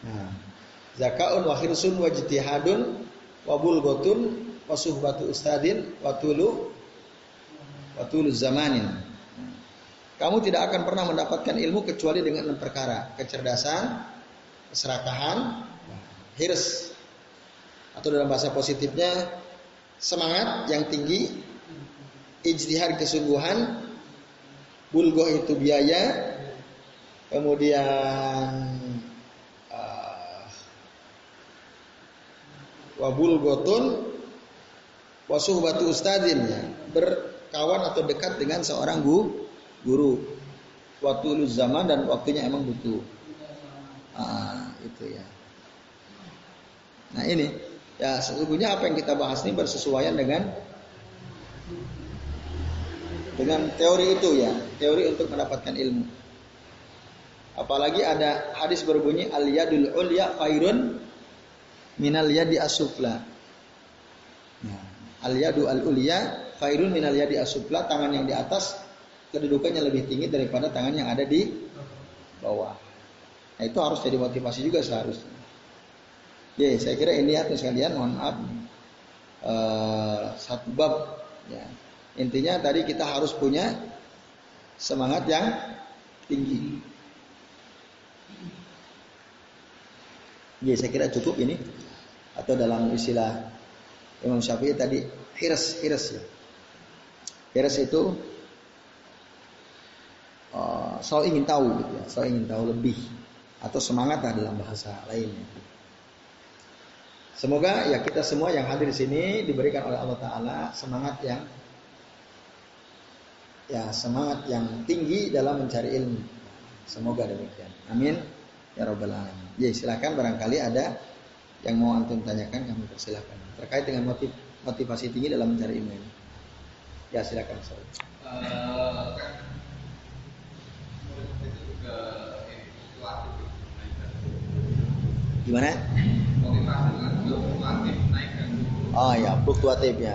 Nah, zakaun wa hirsun wa jitihadun wa bulgotun wa suhbatu ustadin wa tulu wa tulu zamanin. Kamu tidak akan pernah mendapatkan ilmu kecuali dengan enam perkara: kecerdasan, keserakahan, hirs atau dalam bahasa positifnya semangat yang tinggi, ijtihad kesungguhan, bulgoh itu biaya, kemudian uh, wabul gotun wasuh batu ustadin ya. Berkawan atau dekat dengan seorang guru guru. Waktu zaman dan waktunya emang butuh. Ah, itu ya. Nah ini. Ya sesungguhnya apa yang kita bahas ini bersesuaian dengan dengan teori itu ya, teori untuk mendapatkan ilmu. Apalagi ada hadis berbunyi al yadul ulya khairun minal yadi asufla. Nah, al yadu al ulya khairun minal yadi asufla, tangan yang di atas kedudukannya lebih tinggi daripada tangan yang ada di bawah. Nah, itu harus jadi motivasi juga seharusnya. Ya, saya kira ini ya sekalian, mohon maaf. Uh, satu bab ya Intinya tadi kita harus punya semangat yang tinggi. Ya, saya kira cukup ini. Atau dalam istilah Imam Syafi'i tadi hirs, hirs ya. Hirs itu uh, selalu ingin tahu gitu ya, selalu ingin tahu lebih atau semangat lah dalam bahasa lainnya. Semoga ya kita semua yang hadir di sini diberikan oleh Allah Taala semangat yang ya semangat yang tinggi dalam mencari ilmu. Semoga demikian. Amin. Ya Rabbal Alamin. Ya silakan barangkali ada yang mau antum tanyakan kami persilakan. Terkait dengan motiv motivasi tinggi dalam mencari ilmu ini. Ya silakan. Sorry. Uh, Gimana? Oh ya, fluktuatif ya.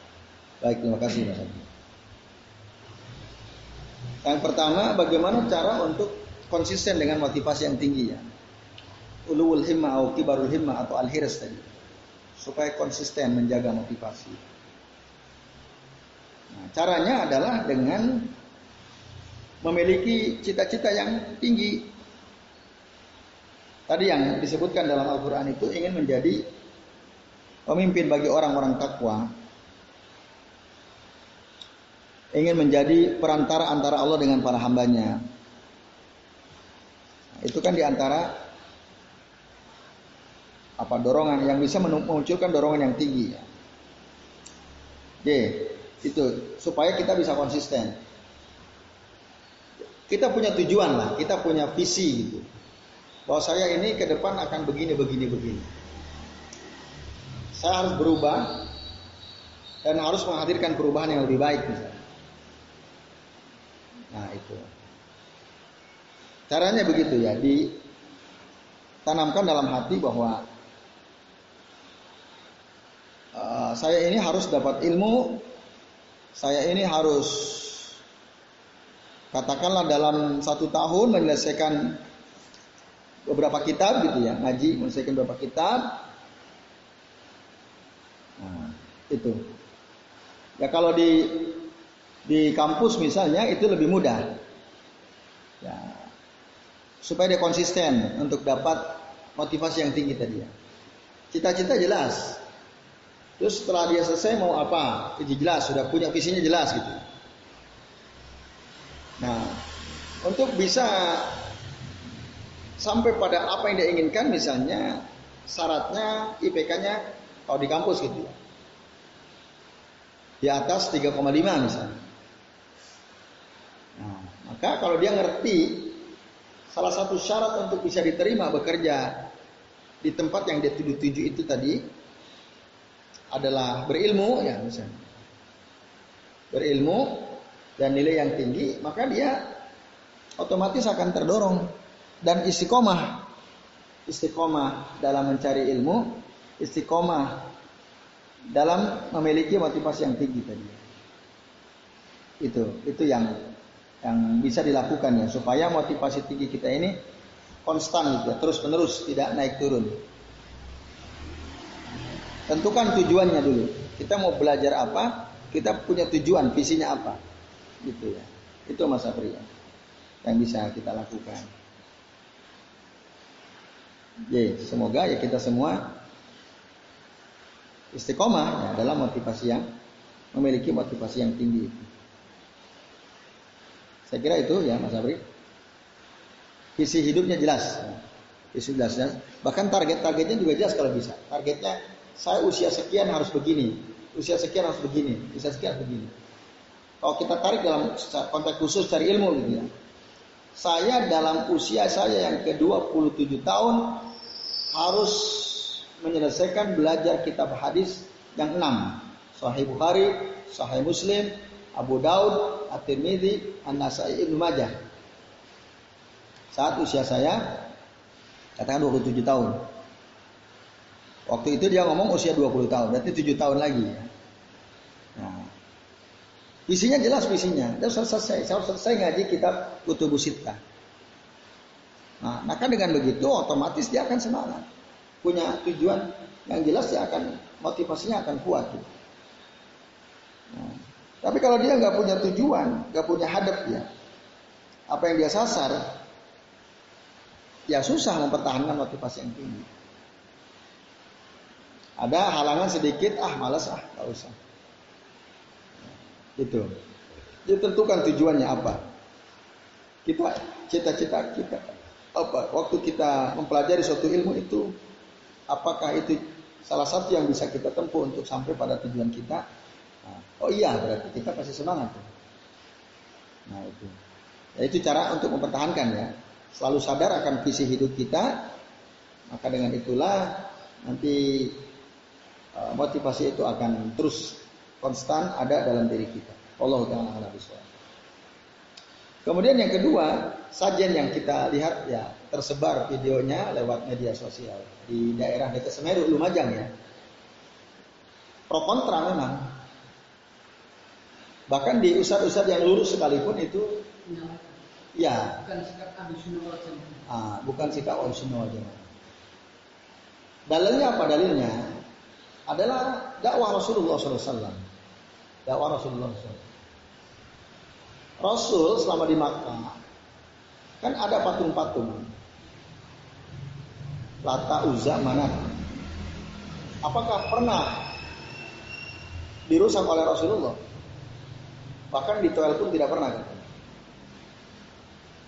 Baik, terima kasih Mas Abdi. Yang pertama, bagaimana cara untuk konsisten dengan motivasi yang tinggi ya? Ulul himma atau kibarul himma atau al-hirs tadi. Supaya konsisten menjaga motivasi. Nah, caranya adalah dengan memiliki cita-cita yang tinggi. Tadi yang disebutkan dalam Al-Quran itu ingin menjadi pemimpin bagi orang-orang takwa ingin menjadi perantara antara Allah dengan para hambanya. Itu kan di antara apa dorongan yang bisa memunculkan dorongan yang tinggi. Ya. J, itu supaya kita bisa konsisten. Kita punya tujuan lah, kita punya visi gitu. Bahwa saya ini ke depan akan begini, begini, begini. Saya harus berubah dan harus menghadirkan perubahan yang lebih baik misalnya. Nah itu. Caranya begitu ya, ditanamkan dalam hati bahwa uh, saya ini harus dapat ilmu, saya ini harus katakanlah dalam satu tahun menyelesaikan beberapa kitab gitu ya, ngaji menyelesaikan beberapa kitab. Nah, itu. Ya kalau di di kampus misalnya itu lebih mudah. Ya. Supaya dia konsisten untuk dapat motivasi yang tinggi tadi ya. Cita-cita jelas. Terus setelah dia selesai mau apa? Jadi jelas, sudah punya visinya jelas gitu. Nah, untuk bisa sampai pada apa yang dia inginkan misalnya syaratnya IPK-nya kalau di kampus gitu ya. Di atas 3,5 misalnya. Maka kalau dia ngerti salah satu syarat untuk bisa diterima bekerja di tempat yang dia tuju-tuju itu tadi adalah berilmu ya misalnya. Berilmu dan nilai yang tinggi, maka dia otomatis akan terdorong dan istiqomah. Istiqomah dalam mencari ilmu, istiqomah dalam memiliki motivasi yang tinggi tadi. Itu, itu yang yang bisa dilakukan ya supaya motivasi tinggi kita ini konstan gitu ya, terus menerus tidak naik turun. Tentukan tujuannya dulu. Kita mau belajar apa? Kita punya tujuan, visinya apa? Gitu ya. Itu Mas Apri ya. Yang bisa kita lakukan. Ya, semoga ya kita semua istiqomah ya, dalam motivasi yang memiliki motivasi yang tinggi itu. Saya kira itu ya Mas Abri. Visi hidupnya jelas. Visi jelas, jelas. Bahkan target-targetnya juga jelas kalau bisa. Targetnya saya usia sekian harus begini, usia sekian harus begini, usia sekian harus begini. Kalau kita tarik dalam konteks khusus cari ilmu gitu ya. Saya dalam usia saya yang ke-27 tahun harus menyelesaikan belajar kitab hadis yang enam. Sahih Bukhari, Sahih Muslim, Abu Daud, At-Tirmidzi, An-Nasai, Ibnu Majah. Saat usia saya katakan 27 tahun. Waktu itu dia ngomong usia 20 tahun, berarti 7 tahun lagi. Nah, visinya jelas visinya. Dia selesai, harus selesai ngaji kitab Kutubus Sittah. Nah, maka dengan begitu otomatis dia akan semangat. Punya tujuan yang jelas dia akan motivasinya akan kuat. Nah, tapi kalau dia nggak punya tujuan, nggak punya hadap ya, apa yang dia sasar, ya susah mempertahankan motivasi yang tinggi. Ada halangan sedikit, ah malas ah, nggak usah. Itu. Dia tentukan tujuannya apa. Kita cita-cita kita apa? Waktu kita mempelajari suatu ilmu itu, apakah itu salah satu yang bisa kita tempuh untuk sampai pada tujuan kita? Oh iya berarti kita pasti semangat. Nah itu. Ya, itu cara untuk mempertahankan ya. Selalu sadar akan visi hidup kita. Maka dengan itulah nanti uh, motivasi itu akan terus konstan ada dalam diri kita. Allah taala Kemudian yang kedua, sajian yang kita lihat ya tersebar videonya lewat media sosial di daerah dekat Semeru, Lumajang ya. Pro kontra memang. Bahkan di usad-usad yang lurus sekalipun itu ya bukan sikap ah, bukan sikap Dalilnya apa dalilnya? Adalah dakwah Rasulullah SAW. Dakwah Rasulullah SAW. Rasul selama di Makkah kan ada patung-patung. Lata Uzza mana? Apakah pernah dirusak oleh Rasulullah? Bahkan di toilet pun tidak pernah. Gitu.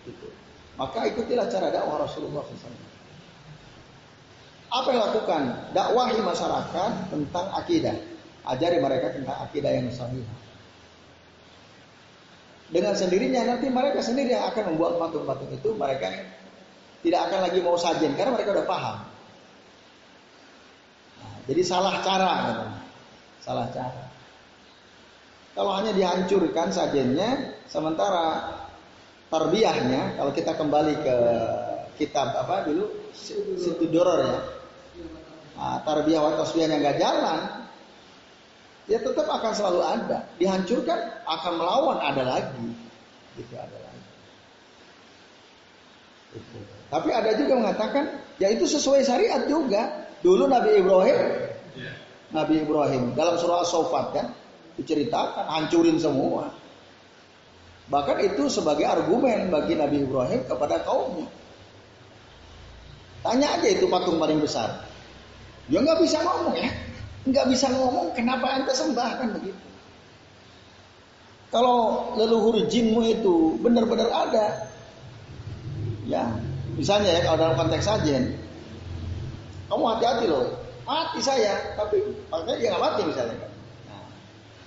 gitu. Maka ikutilah cara dakwah Rasulullah SAW. Apa yang lakukan? Dakwahi masyarakat tentang akidah. Ajari mereka tentang akidah yang sahih dengan sendirinya nanti mereka sendiri yang akan membuat patung-patung itu mereka tidak akan lagi mau sajen karena mereka udah paham. Nah, jadi salah cara, gitu. salah cara. Kalau hanya dihancurkan sajennya, sementara tarbiyahnya, kalau kita kembali ke kitab apa dulu, situ doror ya, nah, tarbiyah wa tasbihnya nggak jalan, ya tetap akan selalu ada. Dihancurkan akan melawan ada lagi. Itu ada lagi. Tapi ada juga mengatakan ya itu sesuai syariat juga. Dulu Nabi Ibrahim ya. Nabi Ibrahim dalam surah As-Saffat kan diceritakan hancurin semua. Bahkan itu sebagai argumen bagi Nabi Ibrahim kepada kaumnya. Tanya aja itu patung paling besar. Dia nggak bisa ngomong ya nggak bisa ngomong kenapa anda sembah kan begitu. Kalau leluhur jinmu itu benar-benar ada, ya misalnya ya kalau dalam konteks sajen, kamu hati-hati loh, mati saya, tapi makanya dia nggak mati misalnya.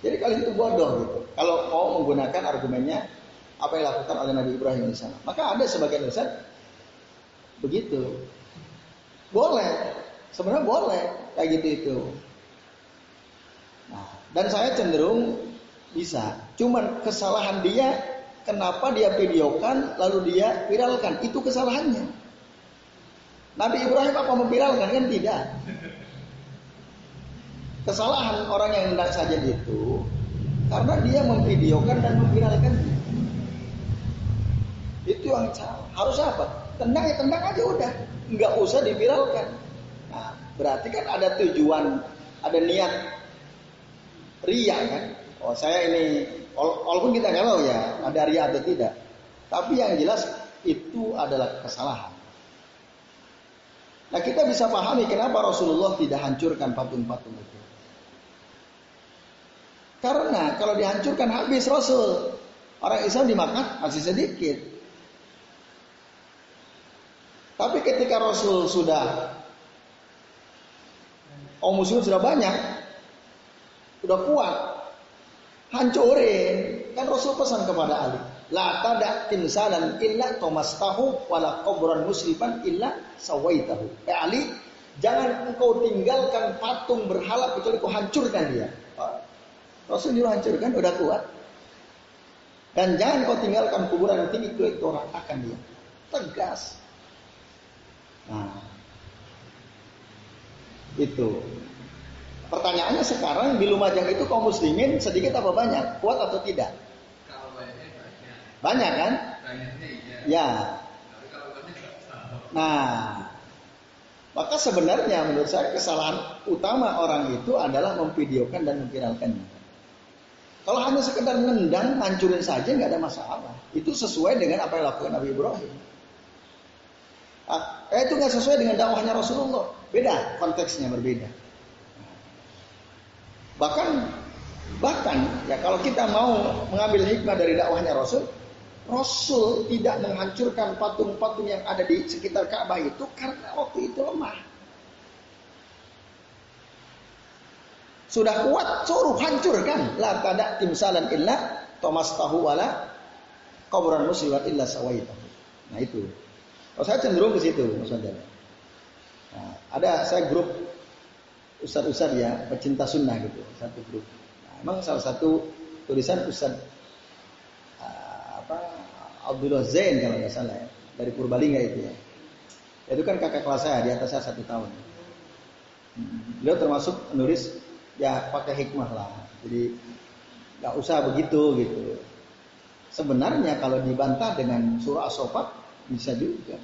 Jadi kalian itu bodoh gitu. Kalau mau menggunakan argumennya apa yang dilakukan oleh Nabi Ibrahim di sana, maka ada sebagian besar begitu. Boleh, sebenarnya boleh kayak gitu itu. Nah, dan saya cenderung bisa. Cuman kesalahan dia, kenapa dia videokan lalu dia viralkan? Itu kesalahannya. Nabi Ibrahim apa memviralkan kan tidak. Kesalahan orang yang hendak saja itu karena dia memvideokan dan memviralkan. Itu yang. Harus apa? Tendang ya tendang aja udah, nggak usah diviralkan. Nah, berarti kan ada tujuan, ada niat ria kan. Oh saya ini, walaupun kita nggak tahu ya ada ria atau tidak. Tapi yang jelas itu adalah kesalahan. Nah kita bisa pahami kenapa Rasulullah tidak hancurkan patung-patung itu. Karena kalau dihancurkan habis Rasul. Orang Islam dimakan masih sedikit. Tapi ketika Rasul sudah kaum muslim sudah banyak, udah kuat. Hancurin. Kan Rasul pesan kepada Ali. La tada timsalan illa tomastahu wala kubran musliman illa sawaitahu. Eh Ali, jangan engkau tinggalkan patung berhala kecuali kau hancurkan dia. Rasul nyuruh hancurkan, udah kuat. Dan jangan kau tinggalkan kuburan yang tinggi kecuali kau ratakan dia. Tegas. Nah, itu. Pertanyaannya sekarang di Lumajang itu kaum muslimin sedikit apa banyak? Kuat atau tidak?
Kalau banyak.
Banyak kan?
Banyaknya iya.
Ya. Nah, maka sebenarnya menurut saya kesalahan utama orang itu adalah memvideokan dan memviralkannya. Kalau hanya sekedar nendang, hancurin saja nggak ada masalah. Itu sesuai dengan apa yang dilakukan Nabi Ibrahim. Ah, eh, itu nggak sesuai dengan dakwahnya Rasulullah. Beda konteksnya berbeda. Bahkan bahkan ya kalau kita mau mengambil hikmah dari dakwahnya Rasul, Rasul tidak menghancurkan patung-patung yang ada di sekitar Ka'bah itu karena waktu itu lemah. Sudah kuat, suruh hancurkan. La tada timsalan illa Thomas tahu wala kuburan muslimat illa sawaitahu. Nah itu. Kalau saya cenderung ke situ, saudara. Nah, ada saya grup ustad-ustad ya pecinta sunnah gitu satu grup. Nah, emang salah satu tulisan ustad uh, apa Abdullah Zain kalau nggak salah ya dari Purbalingga itu ya. Itu kan kakak kelas saya di atas saya satu tahun. Hmm. Beliau termasuk menulis ya pakai hikmah lah. Jadi nggak usah begitu gitu. Sebenarnya kalau dibantah dengan surah As-Sofat bisa juga.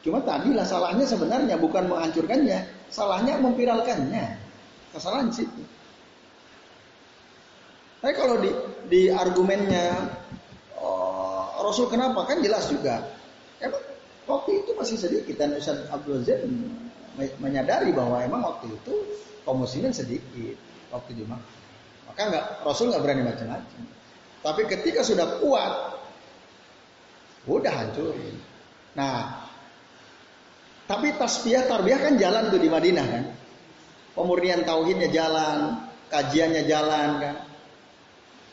Cuma tadilah salahnya sebenarnya bukan menghancurkannya, salahnya memviralkannya. Kesalahan situ. Tapi kalau di, di argumennya oh, Rasul kenapa kan jelas juga. Emang waktu itu masih sedikit dan Ustaz Abdul Zaid menyadari bahwa emang waktu itu kaum muslimin sedikit waktu di Makkah. Maka nggak Rasul nggak berani macam-macam. Tapi ketika sudah kuat, udah hancur. Nah, tapi tasbih tarbiyah kan jalan tuh di Madinah kan. Pemurnian tauhidnya jalan, kajiannya jalan kan.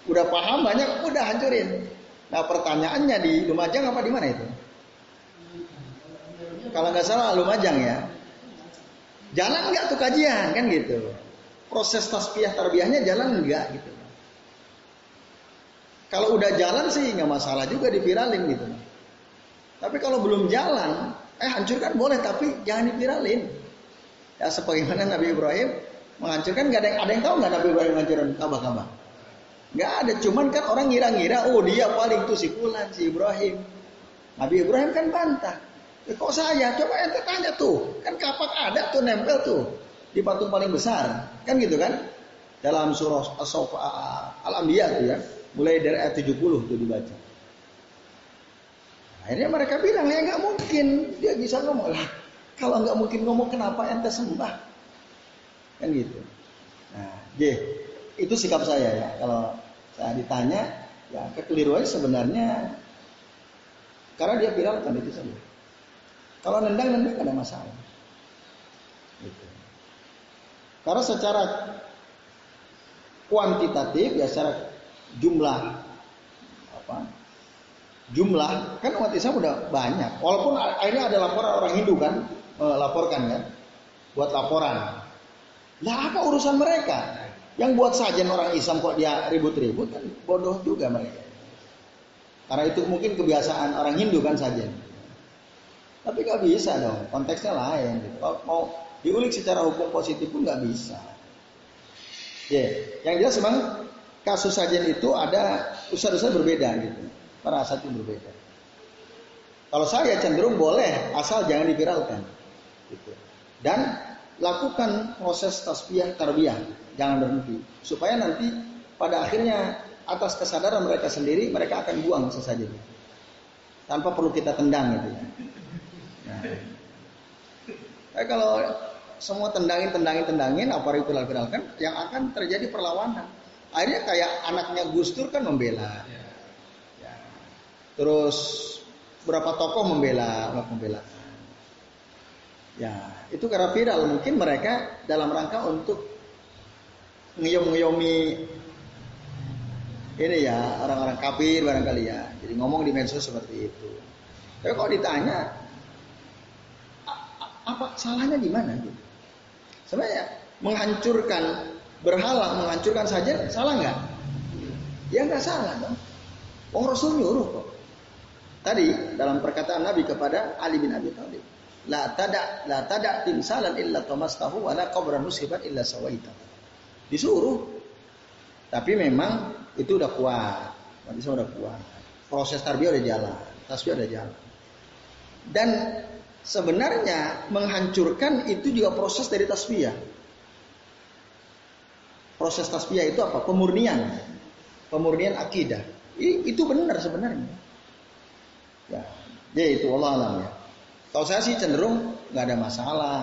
Udah paham banyak, udah hancurin. Nah pertanyaannya di Lumajang apa di mana itu? Kalau nggak salah Lumajang ya. Jalan nggak tuh kajian kan gitu. Proses tasbih tarbiyahnya jalan nggak gitu. Kalau udah jalan sih nggak masalah juga diviralin gitu. Tapi kalau belum jalan, eh hancurkan boleh tapi jangan diviralin. Ya sebagaimana Nabi Ibrahim menghancurkan nggak ada yang ada yang tahu nggak Nabi Ibrahim menghancurkan Ka'bah-Ka'bah? Nggak ada, cuman kan orang ngira-ngira, oh dia paling tuh si Fulan, si Ibrahim. Nabi Ibrahim kan bantah. Kok saya? Coba ente tanya tuh. Kan kapak ada tuh nempel tuh di patung paling besar. Kan gitu kan? Dalam surah Al-Anbiya tuh ya. Mulai dari ayat 70 tuh dibaca. Akhirnya mereka bilang, ya nggak mungkin dia bisa ngomong lah. Kalau nggak mungkin ngomong, kenapa ente sembah? Kan gitu. Nah, J, itu sikap saya ya. Kalau saya ditanya, ya kekeliruannya sebenarnya karena dia viralkan itu saja. Kalau nendang nendang ada masalah. Gitu. Karena secara kuantitatif ya secara jumlah apa jumlah kan umat Islam udah banyak walaupun akhirnya ada laporan orang Hindu kan melaporkan kan buat laporan lah apa urusan mereka yang buat sajian orang Islam kok dia ribut-ribut kan bodoh juga mereka. Karena itu mungkin kebiasaan orang Hindu kan sajian. Tapi nggak bisa dong, konteksnya lain. Kalau mau diulik secara hukum positif pun nggak bisa. Ya, yang jelas memang kasus sajian itu ada usaha-usaha berbeda gitu. Para asal itu berbeda. Kalau saya cenderung boleh asal jangan diviralkan. Gitu. Dan lakukan proses tasbih tarbiyah, jangan berhenti. Supaya nanti pada akhirnya atas kesadaran mereka sendiri mereka akan buang sesaja tanpa perlu kita tendang gitu ya. Nah, kalau semua tendangin, tendangin, tendangin, apa itu viralkan, yang akan terjadi perlawanan. Akhirnya kayak anaknya Gus Dur kan membela. Ya. Terus berapa tokoh membela, membela. Ya, itu karena viral. Mungkin mereka dalam rangka untuk ngeyom-ngeyomi ini ya orang-orang kafir barangkali ya. Jadi ngomong di medsos seperti itu. Tapi kalau ditanya apa salahnya di mana gitu? Sebenarnya menghancurkan berhala, menghancurkan saja salah nggak? Ya nggak salah dong. Wong Rasul nyuruh kok. Tadi dalam perkataan Nabi kepada Ali bin Abi Thalib, La tada la tada timsalan illa tamastahu wa la qabran musibat illa sawaita. Disuruh. Tapi memang itu udah kuat. Saya udah kuat. Proses tarbiyah udah jalan, tasbih udah jalan. Dan sebenarnya menghancurkan itu juga proses dari tasbih. Proses tasbih itu apa? Pemurnian. Pemurnian akidah. Itu benar sebenarnya. Ya, ya itu Allah alam ya. Kalau saya sih cenderung nggak ada masalah,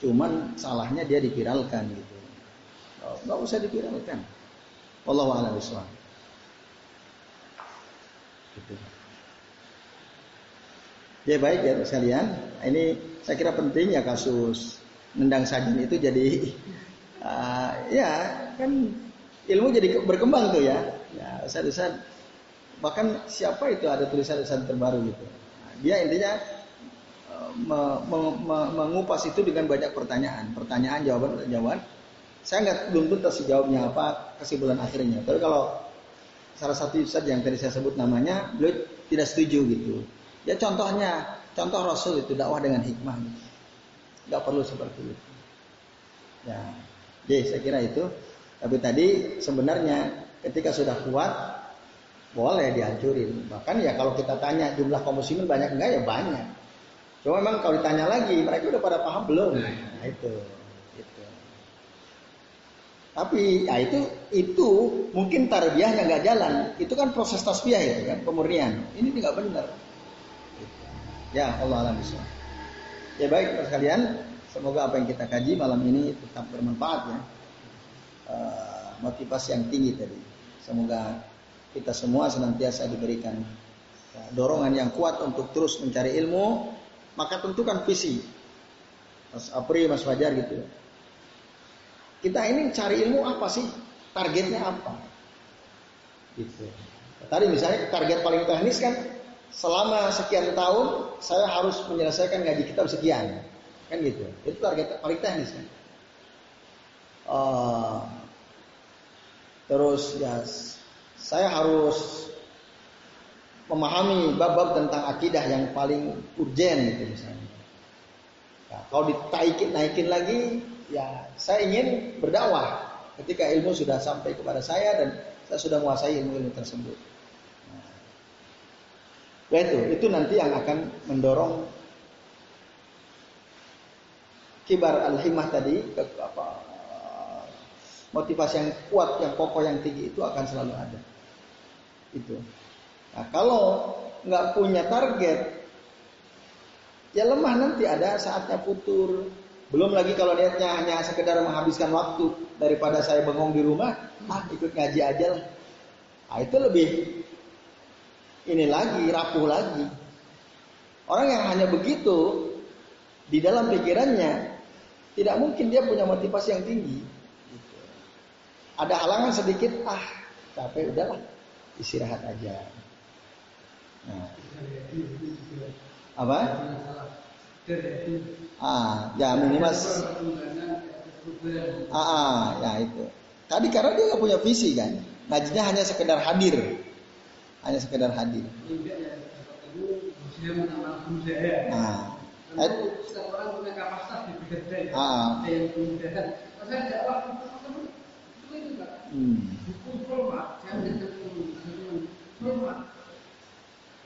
cuman salahnya dia dipiralkan gitu. Nggak usah dipiralkan. Allah a'lam. Gitu. Ya baik ya sekalian, ini saya kira penting ya kasus nendang sajian itu jadi uh, ya kan ilmu jadi berkembang tuh ya. Ya, saya bahkan siapa itu ada tulisan-tulisan terbaru gitu. Dia intinya me, me, me, mengupas itu dengan banyak pertanyaan, pertanyaan jawaban jawaban. Saya nggak belum tuntas jawabnya apa kesimpulan akhirnya. Tapi kalau salah satu ustadz yang tadi saya sebut namanya, beliau tidak setuju gitu. Ya contohnya, contoh Rasul itu dakwah dengan hikmah. Gak perlu seperti itu. Ya, jadi saya kira itu. Tapi tadi sebenarnya ketika sudah kuat, boleh dihancurin. Bahkan ya kalau kita tanya jumlah kaum banyak enggak ya banyak. Cuma memang kalau ditanya lagi, mereka udah pada paham belum? Nah itu. Itu. Tapi ya itu itu mungkin tarbiyahnya nggak jalan. Itu kan proses tasbih itu kan pemurnian. Ini tidak benar. Ya Allah alam bisa. Ya baik sekalian, semoga apa yang kita kaji malam ini tetap bermanfaat ya. Uh, motivasi yang tinggi tadi. Semoga kita semua senantiasa diberikan ya, dorongan yang kuat untuk terus mencari ilmu, maka tentukan visi. Mas Apri, Mas Fajar gitu. Kita ini cari ilmu apa sih? Targetnya apa? Gitu. Tadi misalnya target paling teknis kan selama sekian tahun saya harus menyelesaikan gaji kitab sekian. Kan gitu. Itu target paling teknis kan? Uh, terus ya saya harus memahami bab-bab tentang akidah yang paling urgen gitu misalnya. Nah, kalau ditaikin naikin lagi ya saya ingin berdakwah ketika ilmu sudah sampai kepada saya dan saya sudah menguasai ilmu-ilmu tersebut Ya itu, itu nanti yang akan mendorong kibar al-himah tadi ke apa motivasi yang kuat, yang kokoh, yang tinggi itu akan selalu ada. Itu. Nah, kalau nggak punya target, ya lemah nanti ada saatnya putur. Belum lagi kalau niatnya hanya sekedar menghabiskan waktu daripada saya bengong di rumah, ah ikut ngaji aja lah. Nah, itu lebih ini lagi, rapuh lagi. Orang yang hanya begitu di dalam pikirannya tidak mungkin dia punya motivasi yang tinggi. Ada halangan sedikit, ah capek udahlah istirahat aja. Nah. Apa? Ah, ya minimal. Ah, ah, ya itu. Tadi karena dia nggak punya visi kan, ngajinya hanya sekedar hadir hanya sekedar hadir. Nah, eh, setiap orang punya kapasitas di bidang ah. ada yang kemudahan. Saya dakwah itu itu. Hukum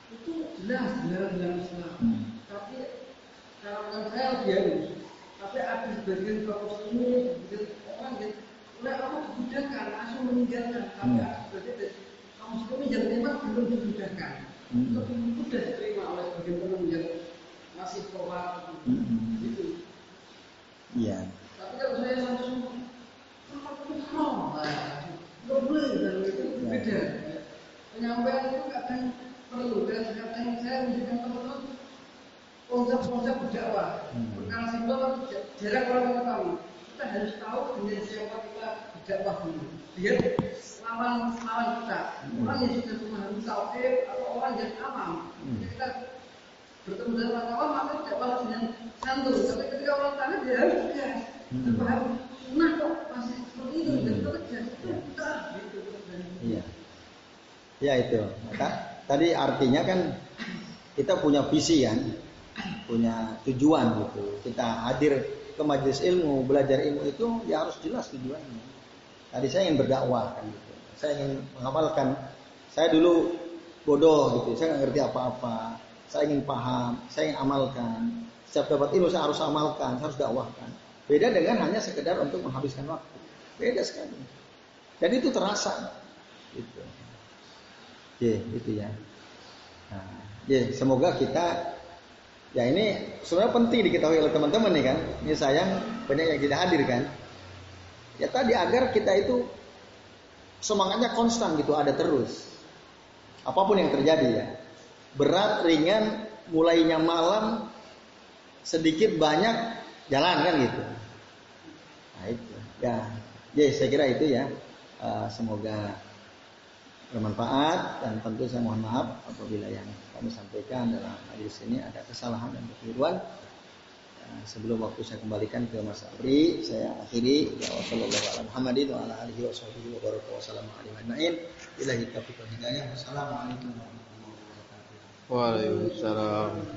itu jelas jelas dalam Islam. Tapi kalau saya lebih. Tapi ada sebagian ini, orang yang oleh Allah langsung meninggalkan. Tapi muslim yang memang belum dimudahkan hmm. belum mudah diterima oleh sebagian teman yang masih formal hmm. gitu. Iya. Tapi kalau saya langsung belum boleh dan itu ya. beda. Penyampaian itu kadang perlu dan kadang saya menunjukkan teman-teman konsep-konsep berdakwah. Hmm. Perkara simpel jarang orang mengetahui. Kita harus tahu dengan siapa kita berdakwah dulu. Biar lawan lawan kita. Orang yang sudah memahami tauhid atau orang yang awam. Hmm. kita bertemu dengan orang awam maka balas dengan santun. Tapi ketika orang tanya dia harus tegas hmm. paham sunnah kok masih seperti itu? Dan kita tegas itu kita gitu. Iya. Ya itu. Maka tadi artinya kan kita punya visi kan? Punya tujuan gitu. Kita hadir ke majelis ilmu belajar ilmu itu ya harus jelas tujuannya tadi saya ingin berdakwah kan gitu saya ingin mengamalkan. Saya dulu bodoh gitu, saya nggak ngerti apa-apa. Saya ingin paham, saya ingin amalkan. Setiap dapat ilmu saya harus amalkan, saya harus dakwahkan. Beda dengan hanya sekedar untuk menghabiskan waktu. Beda sekali. Dan itu terasa. Gitu. Ya, itu ya. Nah, semoga kita ya ini sebenarnya penting diketahui oleh teman-teman nih kan. Ini sayang banyak yang tidak hadir kan. Ya tadi agar kita itu semangatnya konstan gitu ada terus. Apa pun yang terjadi ya. Berat, ringan, mulainya malam, sedikit banyak jalan kan gitu. Nah itu. Ya, ya saya kira itu ya. Uh, semoga bermanfaat dan tentu saya mohon maaf apabila yang kami sampaikan dalam hadis ini ada kesalahan dan kekeliruan. Nah, sebelum waktu saya kembalikan ke Mas Abri, saya akhiri ya wassalamualaikum Muhammadin wa ala alihi wa sahbihi wa baraka wa salamu alaihi ajmain. Ilahi taufiq wal hidayah. Wassalamualaikum warahmatullahi wabarakatuh.
Waalaikumsalam.